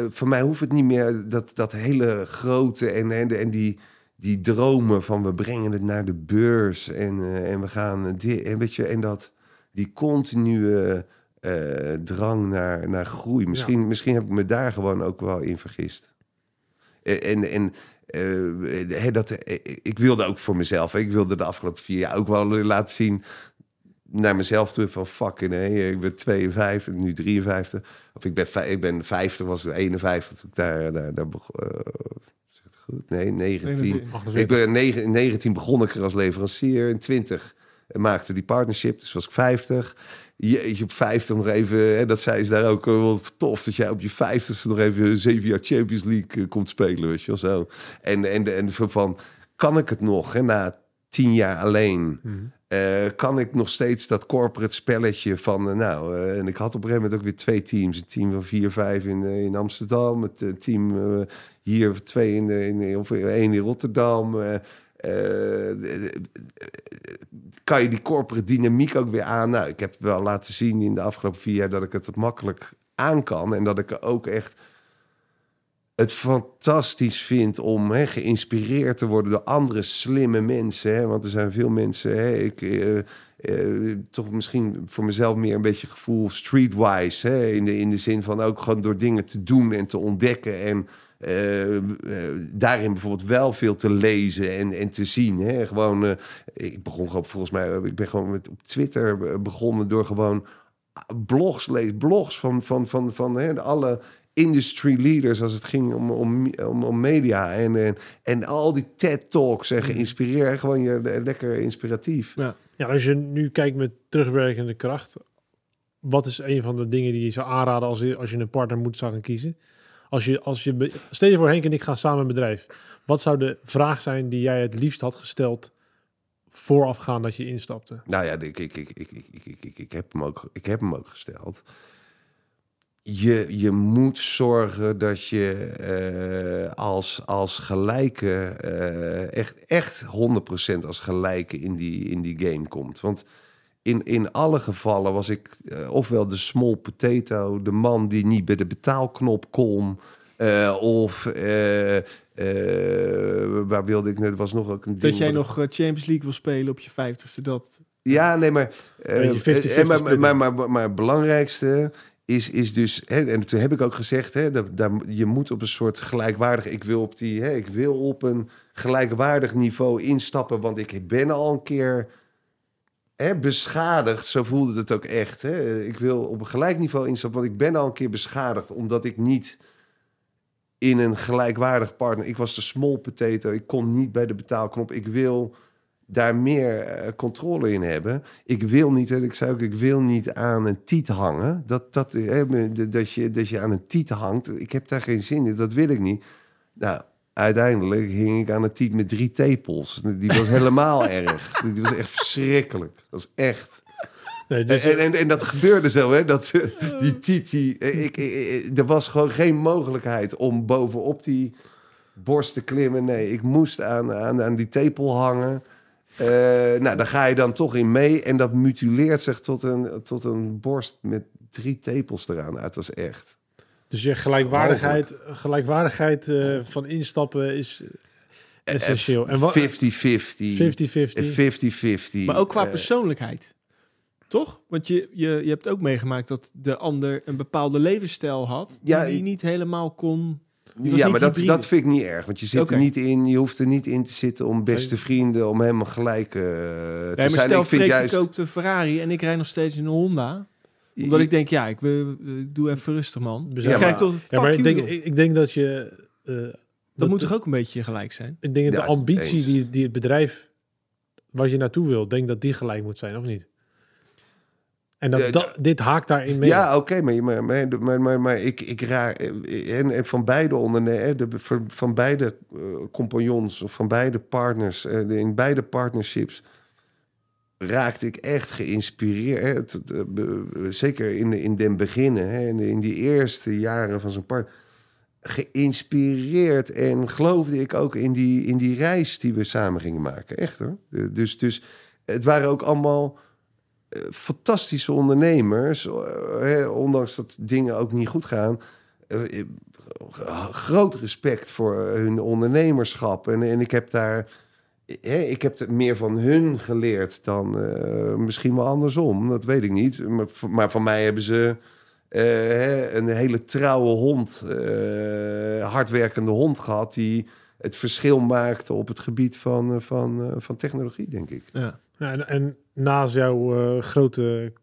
Voor mij hoeft het niet meer dat, dat hele grote en, en, en die, die dromen van we brengen het naar de beurs en, en we gaan dit en weet je en dat die continue eh, drang naar, naar groei. Misschien, misschien heb ik me daar gewoon ook wel in vergist. Eh, En, en hè, dat, ik wilde ook voor mezelf, ik wilde de afgelopen vier jaar ook wel laten zien naar mezelf toe van fucking nee, ik ben 52, nu 53. Of ik ben, ik ben 50, was 51 toen ik daar, daar, daar begon. zeg het goed? Nee, 19. 48. Ik ben in negen- in 19 begon ik er als leverancier. In 20 maakte die partnership, dus was ik 50. Jeetje, op 50 nog even, hè, dat zei ze daar ook, eh, wel tof dat jij op je 50ste nog even zeven jaar Champions League eh, komt spelen, weet je wel zo. En, en, en van, kan ik het nog, hè, na tien jaar alleen, Mhm. eh, kan ik nog steeds dat corporate spelletje van, nou, en ik had op een gegeven moment ook weer twee teams, een team van vier, vijf in, in Amsterdam, het team hier twee in, de- in, of één in Rotterdam. Kan je die corporate dynamiek ook weer aan? Nou, ik heb wel laten zien in de afgelopen vier jaar dat ik het makkelijk aan kan. En dat ik er ook echt het fantastisch vind om hè, geïnspireerd te worden door andere slimme mensen. Hè? Want er zijn veel mensen, hè, ik, eh, eh, toch misschien voor mezelf meer een beetje gevoel streetwise. Hè? In, de, in de zin van ook gewoon door dingen te doen en te ontdekken. En eh, eh, daarin bijvoorbeeld wel veel te lezen en, en te zien. Hè? Gewoon, eh, ik begon gewoon volgens mij, ik ben gewoon met, op Twitter begonnen door gewoon blogs lees, blogs van, van, van, van hè, alle industry leaders als het ging om, om, om, om media en, en, en al die TED Talks en geïnspireerd, gewoon je lekker inspiratief. Ja. Ja, als je nu kijkt met terugwerkende kracht, wat is een van de dingen die je zou aanraden als je, als je een partner moet gaan kiezen? Als je, als je, stel voor Henk en ik gaan samen bedrijf. Wat zou de vraag zijn die jij het liefst had gesteld voorafgaan dat je instapte? Nou ja, ik, ik, ik, ik, ik, ik, ik, heb, hem ook, ik heb hem ook gesteld. Je, je moet zorgen dat je eh, als, als gelijke, eh, echt, echt 100% als gelijke in die, in die game komt. Want in, in alle gevallen was ik eh, ofwel de small potato, de man die niet bij de betaalknop kon, eh, of eh, waar wilde ik net, was nog ook een ding. Dat jij nog Champions League wil spelen op je vijftigste, dat... Ja, nee, maar, eh, Beetje 50-50 eh, maar, maar, maar, maar, maar het belangrijkste is, is dus, hè, en toen heb ik ook gezegd, hè, dat, dat, je moet op een soort gelijkwaardig, ik wil op die, hè, ik wil op een gelijkwaardig niveau instappen, want ik ben al een keer hè, beschadigd, zo voelde het ook echt. Hè. Ik wil op een gelijk niveau instappen, want ik ben al een keer beschadigd, omdat ik niet in een gelijkwaardig partner, ik was de small potato, ik kon niet bij de betaalknop, ik wil daar meer eh, controle in hebben. Ik wil niet, en ik zei ook, ik wil niet aan een tiet hangen. Dat, dat, hè, dat, je, dat je aan een tiet hangt. Ik heb daar geen zin in, dat wil ik niet. Nou, uiteindelijk hing ik aan een tiet met drie tepels. Die was helemaal erg. Die was echt verschrikkelijk. Dat was echt. Nee, dus, En, en, en dat gebeurde zo, hè? Dat, eh, die tiet, die, eh, ik, ik, ik- er was gewoon geen mogelijkheid om bovenop die borst te klimmen. Nee, ik moest aan, aan, aan die tepel hangen. Eh, nou, daar ga je dan toch in mee. En dat mutileert zich tot een, tot een borst met drie tepels eraan. Nou, het was echt. Dus je gelijkwaardigheid, gelijkwaardigheid eh, van instappen is essentieel. En wat 50-50. 50-50. 50-50. Maar ook qua Eh, persoonlijkheid. Toch? Want je, je, je hebt ook meegemaakt dat de ander een bepaalde levensstijl had... Ja, die niet helemaal kon... Ja, maar dat, dat vind ik niet erg. Want je zit er niet in, je hoeft er niet in te zitten om beste vrienden, om helemaal gelijk eh, te Nee, maar zijn. stel, ik vind Freek juist. koopt een Ferrari en ik rij nog steeds in een Honda. Omdat ik denk, ja, ik, wil, ik doe even rustig, man. Ja, Ja, krijg maar- toch, Ja, maar ik denk, ik, ik denk dat je... eh, dat, moet toch ook een beetje gelijk zijn? Ik denk dat Ja, de ambitie eens. die, die het bedrijf waar je naartoe wil, denk dat die gelijk moet zijn, of niet? En dat, dat, dit haakt daarin mee. Ja, oké, maar, maar, maar, maar, maar, maar ik, ik raak. En, en van beide ondernemers, van, van beide eh, compagnons of van beide partners, eh, in beide partnerships. Raakte ik echt geïnspireerd. Eh, zeker in, in den beginnen, hè, in, die eerste jaren van zijn part. Geïnspireerd en geloofde ik ook in die, in die reis die we samen gingen maken. Echt hoor. Dus, dus het waren ook allemaal eh, fantastische ondernemers. eh, hè, ondanks dat dingen ook niet goed gaan. Groot respect voor hun ondernemerschap. En, en ik heb daar. Ik heb er meer van hun geleerd dan eh, misschien wel andersom. Dat weet ik niet. Maar, van mij hebben ze eh, hè, een hele trouwe hond, eh, hardwerkende hond gehad. die het verschil maakte op het gebied van, van, van technologie, denk ik. Ja. Ja, en, en naast jouw grote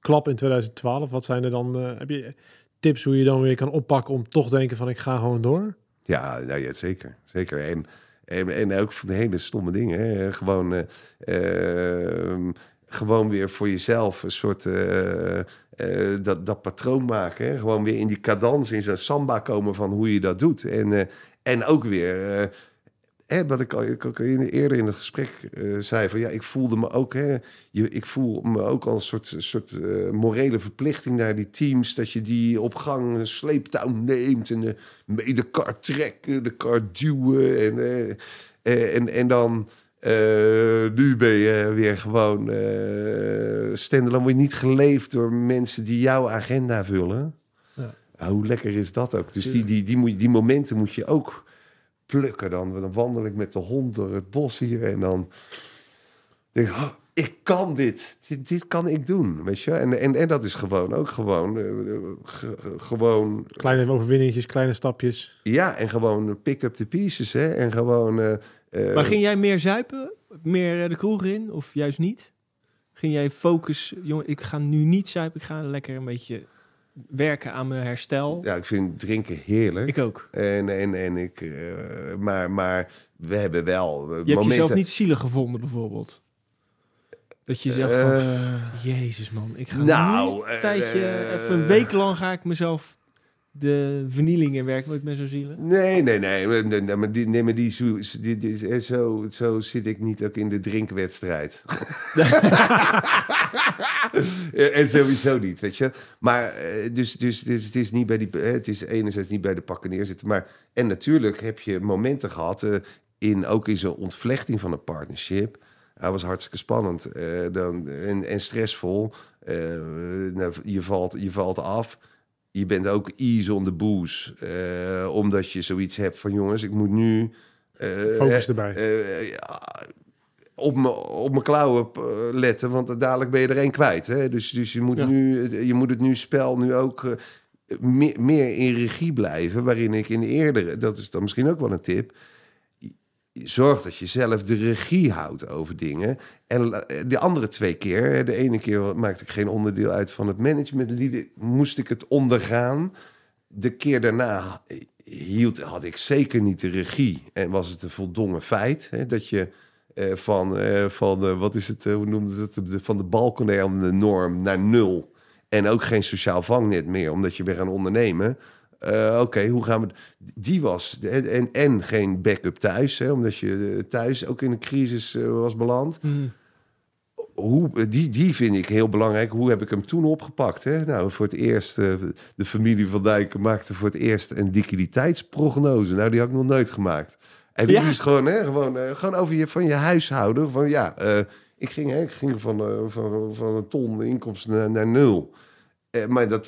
klap in 2012, wat zijn er dan? heb je tips hoe je dan weer kan oppakken om toch denken van ik ga gewoon door? Ja, nou ja, zeker. zeker. En, en, en ook van de hele stomme dingen. Hè. Gewoon, eh, ehm, gewoon weer voor jezelf een soort eh, eh, dat, dat patroon maken. Hè. Gewoon weer in die cadans, in zo'n samba komen van hoe je dat doet. En, en ook weer... Hè, wat ik al ik ook eerder in het gesprek eh, zei van ja, ik voelde me ook, hè, je, ik voel me ook al een soort, soort eh, morele verplichting naar die teams, dat je die op gang een sleeptouw neemt en de, mee de kar trekken, de kar duwen en, en, en dan nu ben je weer gewoon eh standalone, word je niet geleefd door mensen die jouw agenda vullen. Ja. Hoe lekker is dat ook? Dus die, die, die, moet, die momenten moet je ook plukken dan. Dan wandel ik met de hond door het bos hier en dan denk ik, oh, ik kan dit. dit. Dit kan ik doen, weet je. En, en, en dat is gewoon ook gewoon, eh, eh, ge- gewoon, Kleine overwinningjes, kleine stapjes. ja, en gewoon pick up the pieces, hè. En gewoon... eh, eh, Maar ging jij meer zuipen? Meer de kroeg in? Of juist niet? Ging jij focus... Jongen, ik ga nu niet zuipen. Ik ga lekker een beetje werken aan mijn herstel. Ja, ik vind drinken heerlijk. Ik ook. En, en, en ik, eh, maar, maar we hebben wel eh, Je hebt momenten... jezelf niet zielig gevonden, bijvoorbeeld. Dat je zegt van... Eh, Jezus man, ik ga nou, nu een tijdje... even een week lang ga ik mezelf de vernieling in werken. Want ik ben zo zielig. Nee, nee, nee. maar- nee, nee, maar die, nee, maar die, zo, die, die- eh, zo, zo zit ik niet ook in de drinkwedstrijd. Eh, en sowieso niet, weet je. Maar eh, dus, dus, dus het is niet bij die, het is enerzijds niet bij de pakken neerzitten. Maar en natuurlijk heb je momenten gehad, eh, in, ook in zo'n ontvlechting van een partnership, Hij was hartstikke spannend dan, en, en stressvol. Nou, je, valt, je valt af. Je bent ook ease on the booze. eh, omdat je zoiets hebt van jongens, ik moet nu... eh, Focus erbij. eh, ja, op mijn op mijn klauwen letten, want dadelijk ben je er één kwijt. Hè? Dus, dus je, moet Ja. nu, je moet het nu spel nu ook meer, meer in regie blijven. Waarin ik in de eerdere, dat is dan misschien ook wel een tip. Zorg dat je zelf de regie houdt over dingen. En la- de andere twee keer, de ene keer maakte ik geen onderdeel uit van het management, moest ik het ondergaan. De keer daarna hield, had ik zeker niet de regie. En was het een voldongen feit hè, dat je eh, van, eh, van eh, wat is het, eh, hoe noemden ze het, van de balkon aan de norm naar nul. En ook geen sociaal vangnet meer, omdat je weer gaan ondernemen. Eh, Oké, hoe gaan we... Die was... En, en, en geen backup thuis, hè, omdat je eh, thuis ook in een crisis eh, was beland. Mm. Hoe, die, die vind ik heel belangrijk. Hoe heb ik hem toen opgepakt? Hè? Nou, voor het eerst, de familie van Dijken maakte voor het eerst een liquiditeitsprognose. Nou, die had ik nog nooit gemaakt. En dit Ja? is gewoon, hè, gewoon, gewoon over je, van je huishouden. Van ja, ik ging, hè, ik ging van, eh, van, van een ton inkomsten naar, naar nul. Eh, maar dat,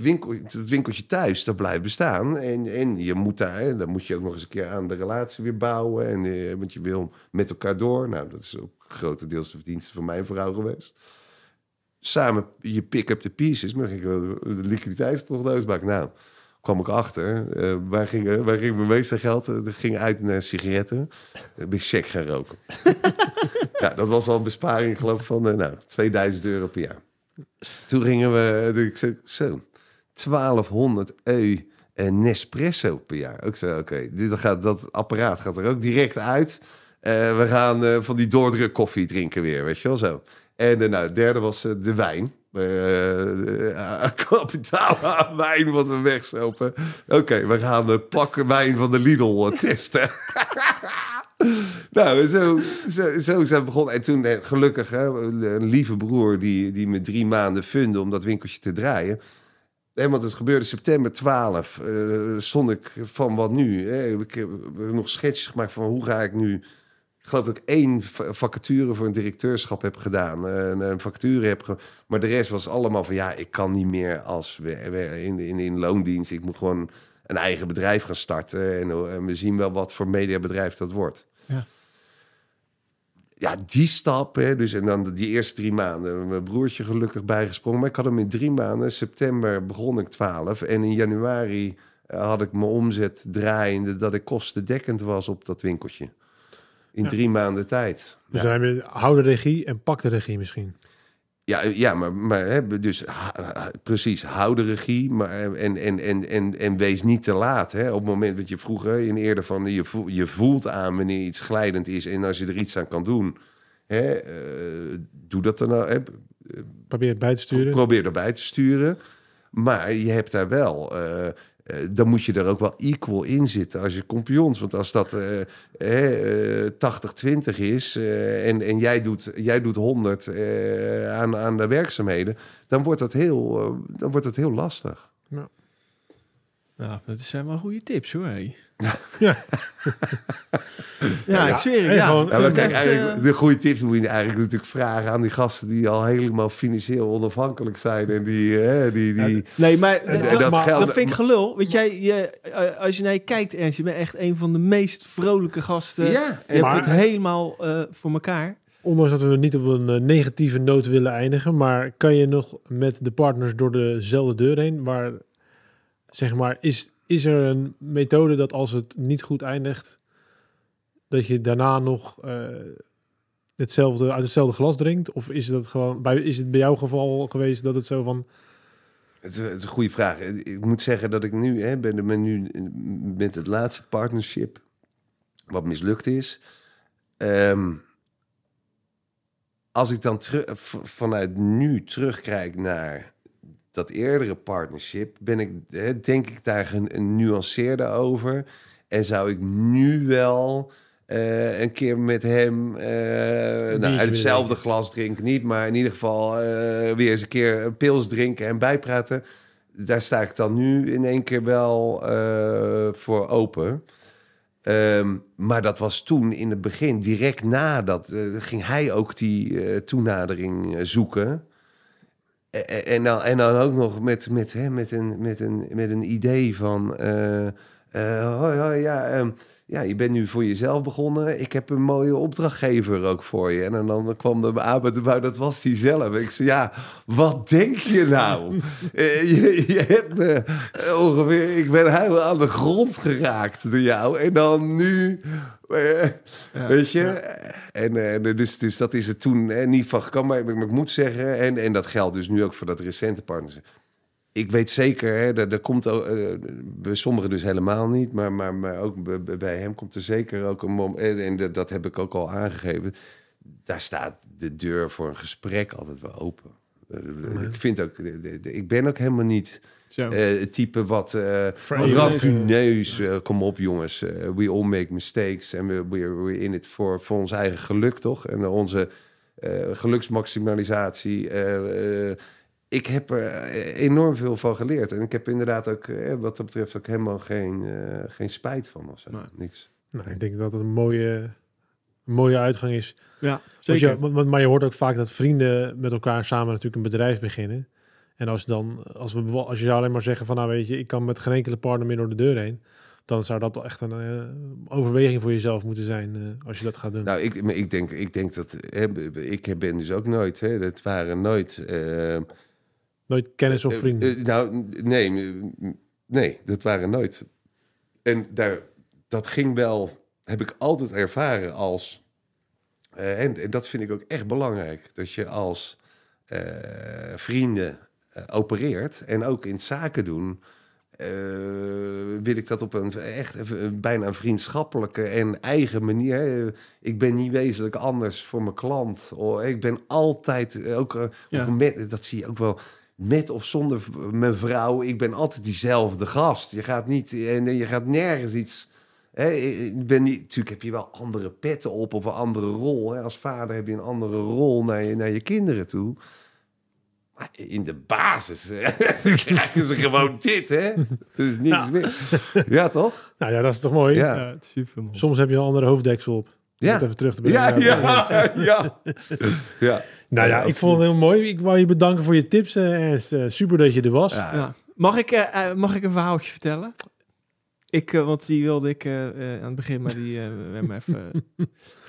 dat winkeltje thuis, dat blijft bestaan. En, en je moet daar, dan moet je ook nog eens een keer aan de relatie weer bouwen. En, eh, want je wil met elkaar door. Nou, dat is ook grotendeels de verdienste van mijn vrouw geweest. Samen je pick up the pieces. Maar dan ging ik de liquiditeitsprognose maken. Nou, kwam ik achter. eh waar, ging, waar ging mijn meeste geld? Dat ging uit naar sigaretten. Ik ben check gaan roken. ja, dat was al een besparing, geloof ik, van nou, 2000 euro per jaar. Toen gingen we, ik zei, zo, 1200 eu en Nespresso per jaar. Ook zo, oké, dit gaat dat apparaat gaat er ook direct uit. Eh, we gaan eh, van die doordruk koffie drinken weer, weet je wel zo. En eh, nou, het derde was de wijn. Kapitaal aan wijn wat we wegzopen. Oké, we gaan de pakken wijn van de Lidl testen. nou, zo, zo, zo begonnen. En toen, eh, gelukkig, hè, een lieve broer die, die me drie maanden funde om dat winkeltje te draaien. Hè, want het gebeurde september 12. eh, stond ik van wat nu? Hè? Ik heb nog schetsjes gemaakt van hoe ga ik nu. Ik geloof dat ik één va- vacature voor een directeurschap heb gedaan. eh, Een, een vacature heb maar de rest was allemaal van ja, ik kan niet meer als we, in, in, loondienst. Ik moet gewoon een eigen bedrijf gaan starten. En, en we zien wel wat voor mediabedrijf dat wordt. Ja. Ja, die stap. Hè, dus, en dan die eerste drie maanden. Mijn broertje gelukkig bijgesprongen. Maar ik had hem in drie maanden. September begon ik 12. En in januari eh, had ik mijn omzet draaiende. Dat ik kostendekkend was op dat winkeltje. In Ja. drie maanden tijd. Dus Ja. hou de regie en pak de regie misschien. Ja, ja maar, maar hè, dus ha- ha- precies, hou de regie maar, eh, en, en, en, en, en wees niet te laat. Hè, op het moment dat je vroeger in eerder van je, voel, je voelt aan wanneer iets glijdend is en als je er iets aan kan doen, hè, eh, doe dat dan. nou, Hè, Probeer het bij te sturen. probeer erbij te sturen. Maar je hebt daar wel. eh, eh, dan moet je er ook wel equal in zitten als je kompions. Want als dat eh, eh, 80-20 is eh, en, en jij, doet, jij doet 100 eh, aan, aan de werkzaamheden, dan wordt dat heel, eh, dan wordt dat heel lastig. Nou, dat zijn wel goede tips hoor. hé. Ja. Ja, Ja, ik zweer het. Ja, gewoon- Ja, maar kijk, eh, eigenlijk, de goede tips moet je eigenlijk natuurlijk vragen aan die gasten die al helemaal financieel onafhankelijk zijn. En die, eh, die, die, Nee, maar En- dat, en dat maar geldt- dat vind ik gelul. Weet jij, je, eh, als je naar je kijkt, Ernst, je bent echt een van de meest vrolijke gasten. ja, Je Maar- hebt het helemaal eh, voor elkaar. Ondanks dat we niet op een eh, negatieve noot willen eindigen, maar kan je nog met de partners door dezelfde deur heen? Waar, zeg maar, is, is er een methode dat als het niet goed eindigt, dat je daarna nog eh, hetzelfde, uit hetzelfde glas drinkt? Of is dat gewoon, bij, is het bij jouw geval geweest dat het zo van, Het is, een goede vraag. Ik moet zeggen dat ik nu hè, ben, ben nu met het laatste partnership wat mislukt is. Ehm, als ik dan vanuit nu terugkijk naar dat eerdere partnership, ben ik denk ik daar een, een nuanceerder over. En zou ik nu wel eh, een keer met hem eh, nou, uit hetzelfde glas drinken, niet, maar in ieder geval eh, weer eens een keer een pils drinken en bijpraten. Daar sta ik dan nu in één keer wel voor open. Ehm, maar dat was toen in het begin, direct nadat, ging hij ook die toenadering zoeken. En dan, en dan ook nog met, met, hè, met, een, met, een, met een idee van... eh, eh, hoi, hoi, ja, ehm, ja, je bent nu voor jezelf begonnen. Ik heb een mooie opdrachtgever ook voor je. En dan, dan kwam de aan erbij, dat was die zelf. Ik zei, ja, wat denk je nou? Eh, je, je hebt me ongeveer... Ik ben helemaal aan de grond geraakt door jou. En dan nu... weet je? En eh, dus, dus dat is het toen eh, niet van gekomen. Maar ik, maar ik moet zeggen, en, en dat geldt dus nu ook voor dat recente partners. Ik weet zeker, hè, dat, er komt ook, eh, bij sommigen dus helemaal niet, maar, maar, maar ook bij- hem komt er zeker ook een moment, en, en dat, dat heb ik ook al aangegeven, daar staat de deur voor een gesprek altijd wel open. Eh, Ik vind ook, ik ben ook helemaal niet Eh, het type wat uh, eh, kom op, jongens. eh, we all make mistakes. En we we're, we're in it voor, voor ons eigen geluk, toch? En onze eh, geluksmaximalisatie. ik heb er eh, enorm veel van geleerd. En ik heb inderdaad ook, wat dat betreft, ook helemaal geen, eh, geen spijt van. Of zo. Nee. Niks. Nou, ik denk dat het een mooie, een mooie uitgang is. ja, zeker. je- want- maar je hoort ook vaak dat vrienden met elkaar samen natuurlijk een bedrijf beginnen. En als, dan, als, we, als je zou alleen maar zeggen van, nou weet je, ik kan met geen enkele partner meer door de deur heen. Dan zou dat echt een eh, overweging voor jezelf moeten zijn eh, als je dat gaat doen. Nou, ik, maar ik, denk, ik denk dat... Hè, ik ben dus ook nooit... Hè, dat waren nooit... eh, Nooit kennis of Eh, vrienden. nou, nee, nee, dat waren nooit. En daar, dat ging wel, heb ik altijd ervaren als. en, en dat vind ik ook echt belangrijk. Dat je als vrienden opereert en ook in zaken doen. eh, wil ik dat op een echt even, bijna een vriendschappelijke en eigen manier. Ik ben niet wezenlijk anders voor mijn klant. Oh, ik ben altijd eh, ook, eh, Ja. met, dat zie je ook wel met of zonder mijn vrouw, ik ben altijd diezelfde gast. Je gaat niet en je gaat nergens iets. Hè, ik ben niet, natuurlijk heb je wel andere petten op of een andere rol. Hè. Als vader heb je een andere rol naar je, naar je kinderen toe. Maar in de basis krijgen ze gewoon dit, hè? Dus Ja. meer. Ja, toch? Nou ja, dat is toch mooi. Ja. Ja, het is super mooi. Soms heb je een andere hoofddeksel op. Om Ja. het even terug te brengen. Ja, ja, ja. ja. Nou ja, ik vond het heel mooi. Ik wou je bedanken voor je tips, eh, Ernst. Eh, super dat je er was. Ja. Ja. Mag, ik, eh, mag ik een verhaaltje vertellen? Ik, want die wilde ik aan het begin, maar die eh werd me even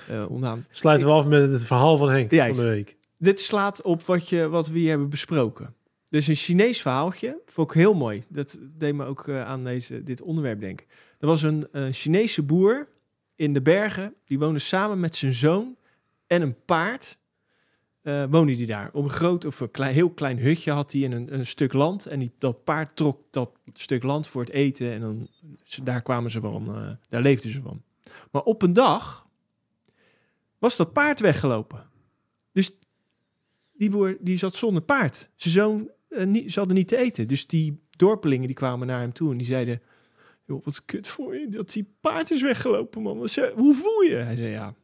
eh ontdaan. Sluiten we af met het verhaal van Henk Juist. van de week. Dit slaat op wat, je, wat we hier hebben besproken. Dus een Chinees verhaaltje, vond ik heel mooi. Dat deed me ook eh, aan deze, dit onderwerp denken. Er was een, Chinese boer in de bergen. Die woonde samen met zijn zoon en een paard. eh woonde die daar. Op een groot of een klein, heel klein hutje had hij in een, een stuk land. En die, dat paard trok dat stuk land voor het eten. En dan, daar kwamen ze van, eh, daar leefden ze van. Maar op een dag was dat paard weggelopen. Die boer die zat zonder paard. Zijn zoon eh, niet, ze hadden niet te eten. Dus die dorpelingen die kwamen naar hem toe en die zeiden... Joh, wat kut voor je dat die paard is weggelopen, man. Ze- Hoe voel je? Hij zei, ja,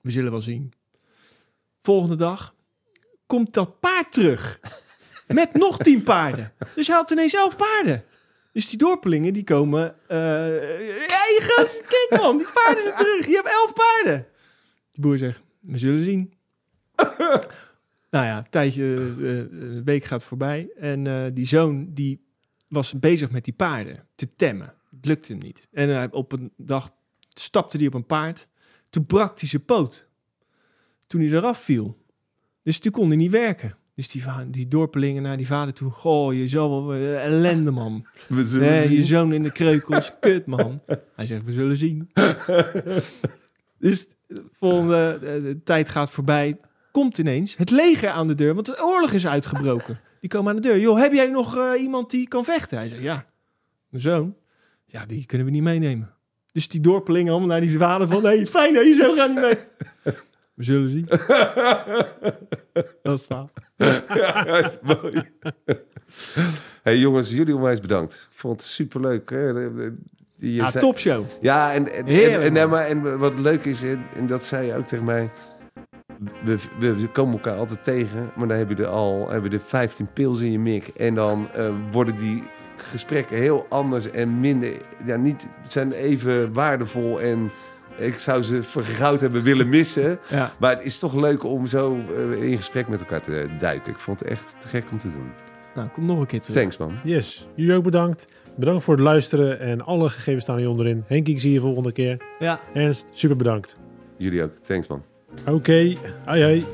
we zullen wel zien. Volgende dag komt dat paard terug. Met nog tien paarden. Dus hij had ineens elf paarden. Dus die dorpelingen die komen... eh hey, gozer, kijk man, die paarden zijn terug. Je hebt elf paarden. Die boer zegt, we zullen zien. Nou ja, een tijdje, eh, een week gaat voorbij. En eh, die zoon die was bezig met die paarden te temmen. Het lukte hem niet. En op een dag stapte hij op een paard. Toen brak hij zijn poot. Toen hij eraf viel. Dus toen kon hij niet werken. Dus die, die dorpelingen naar die vader toe. Goh, je wel eh, ellende, man. We zullen Nee, zien. je zoon in de kreukels, kut, man. Hij zegt, we zullen zien. dus de volgende eh, de tijd gaat voorbij. Komt ineens het leger aan de deur, want de oorlog is uitgebroken. Die komen aan de deur. Joh, heb jij nog eh, iemand die kan vechten? Hij zegt, ja, mijn zoon. Ja, die kunnen we niet meenemen. Dus die dorpelingen allemaal naar die vader van... hey, fijn dat je zo gaat niet mee. We zullen zien. Dat is verhaal. Ja, dat is mooi. hey jongens, jullie onwijs bedankt. Ik vond het superleuk. Hè? Je Ja, zei- topshow. Ja, en, en, Heerlijk, en, en, en wat leuk is, en dat zei je ook tegen mij. We, we, komen elkaar altijd tegen, maar dan heb je er al hebben we er 15 pils in je mik. En dan eh, worden die gesprekken heel anders en minder, ja, niet, zijn even waardevol en ik zou ze voor goud hebben willen missen. Ja. Maar het is toch leuk om zo eh, in gesprek met elkaar te duiken. Ik vond het echt te gek om te doen. Nou, kom nog een keer terug. Thanks man. Yes, jullie ook bedankt. Bedankt voor het luisteren en alle gegevens staan hier onderin. Henk, ik zie je volgende keer. Ja. Ernst, super bedankt. Jullie ook. Thanks man. Oké, hoi hoi.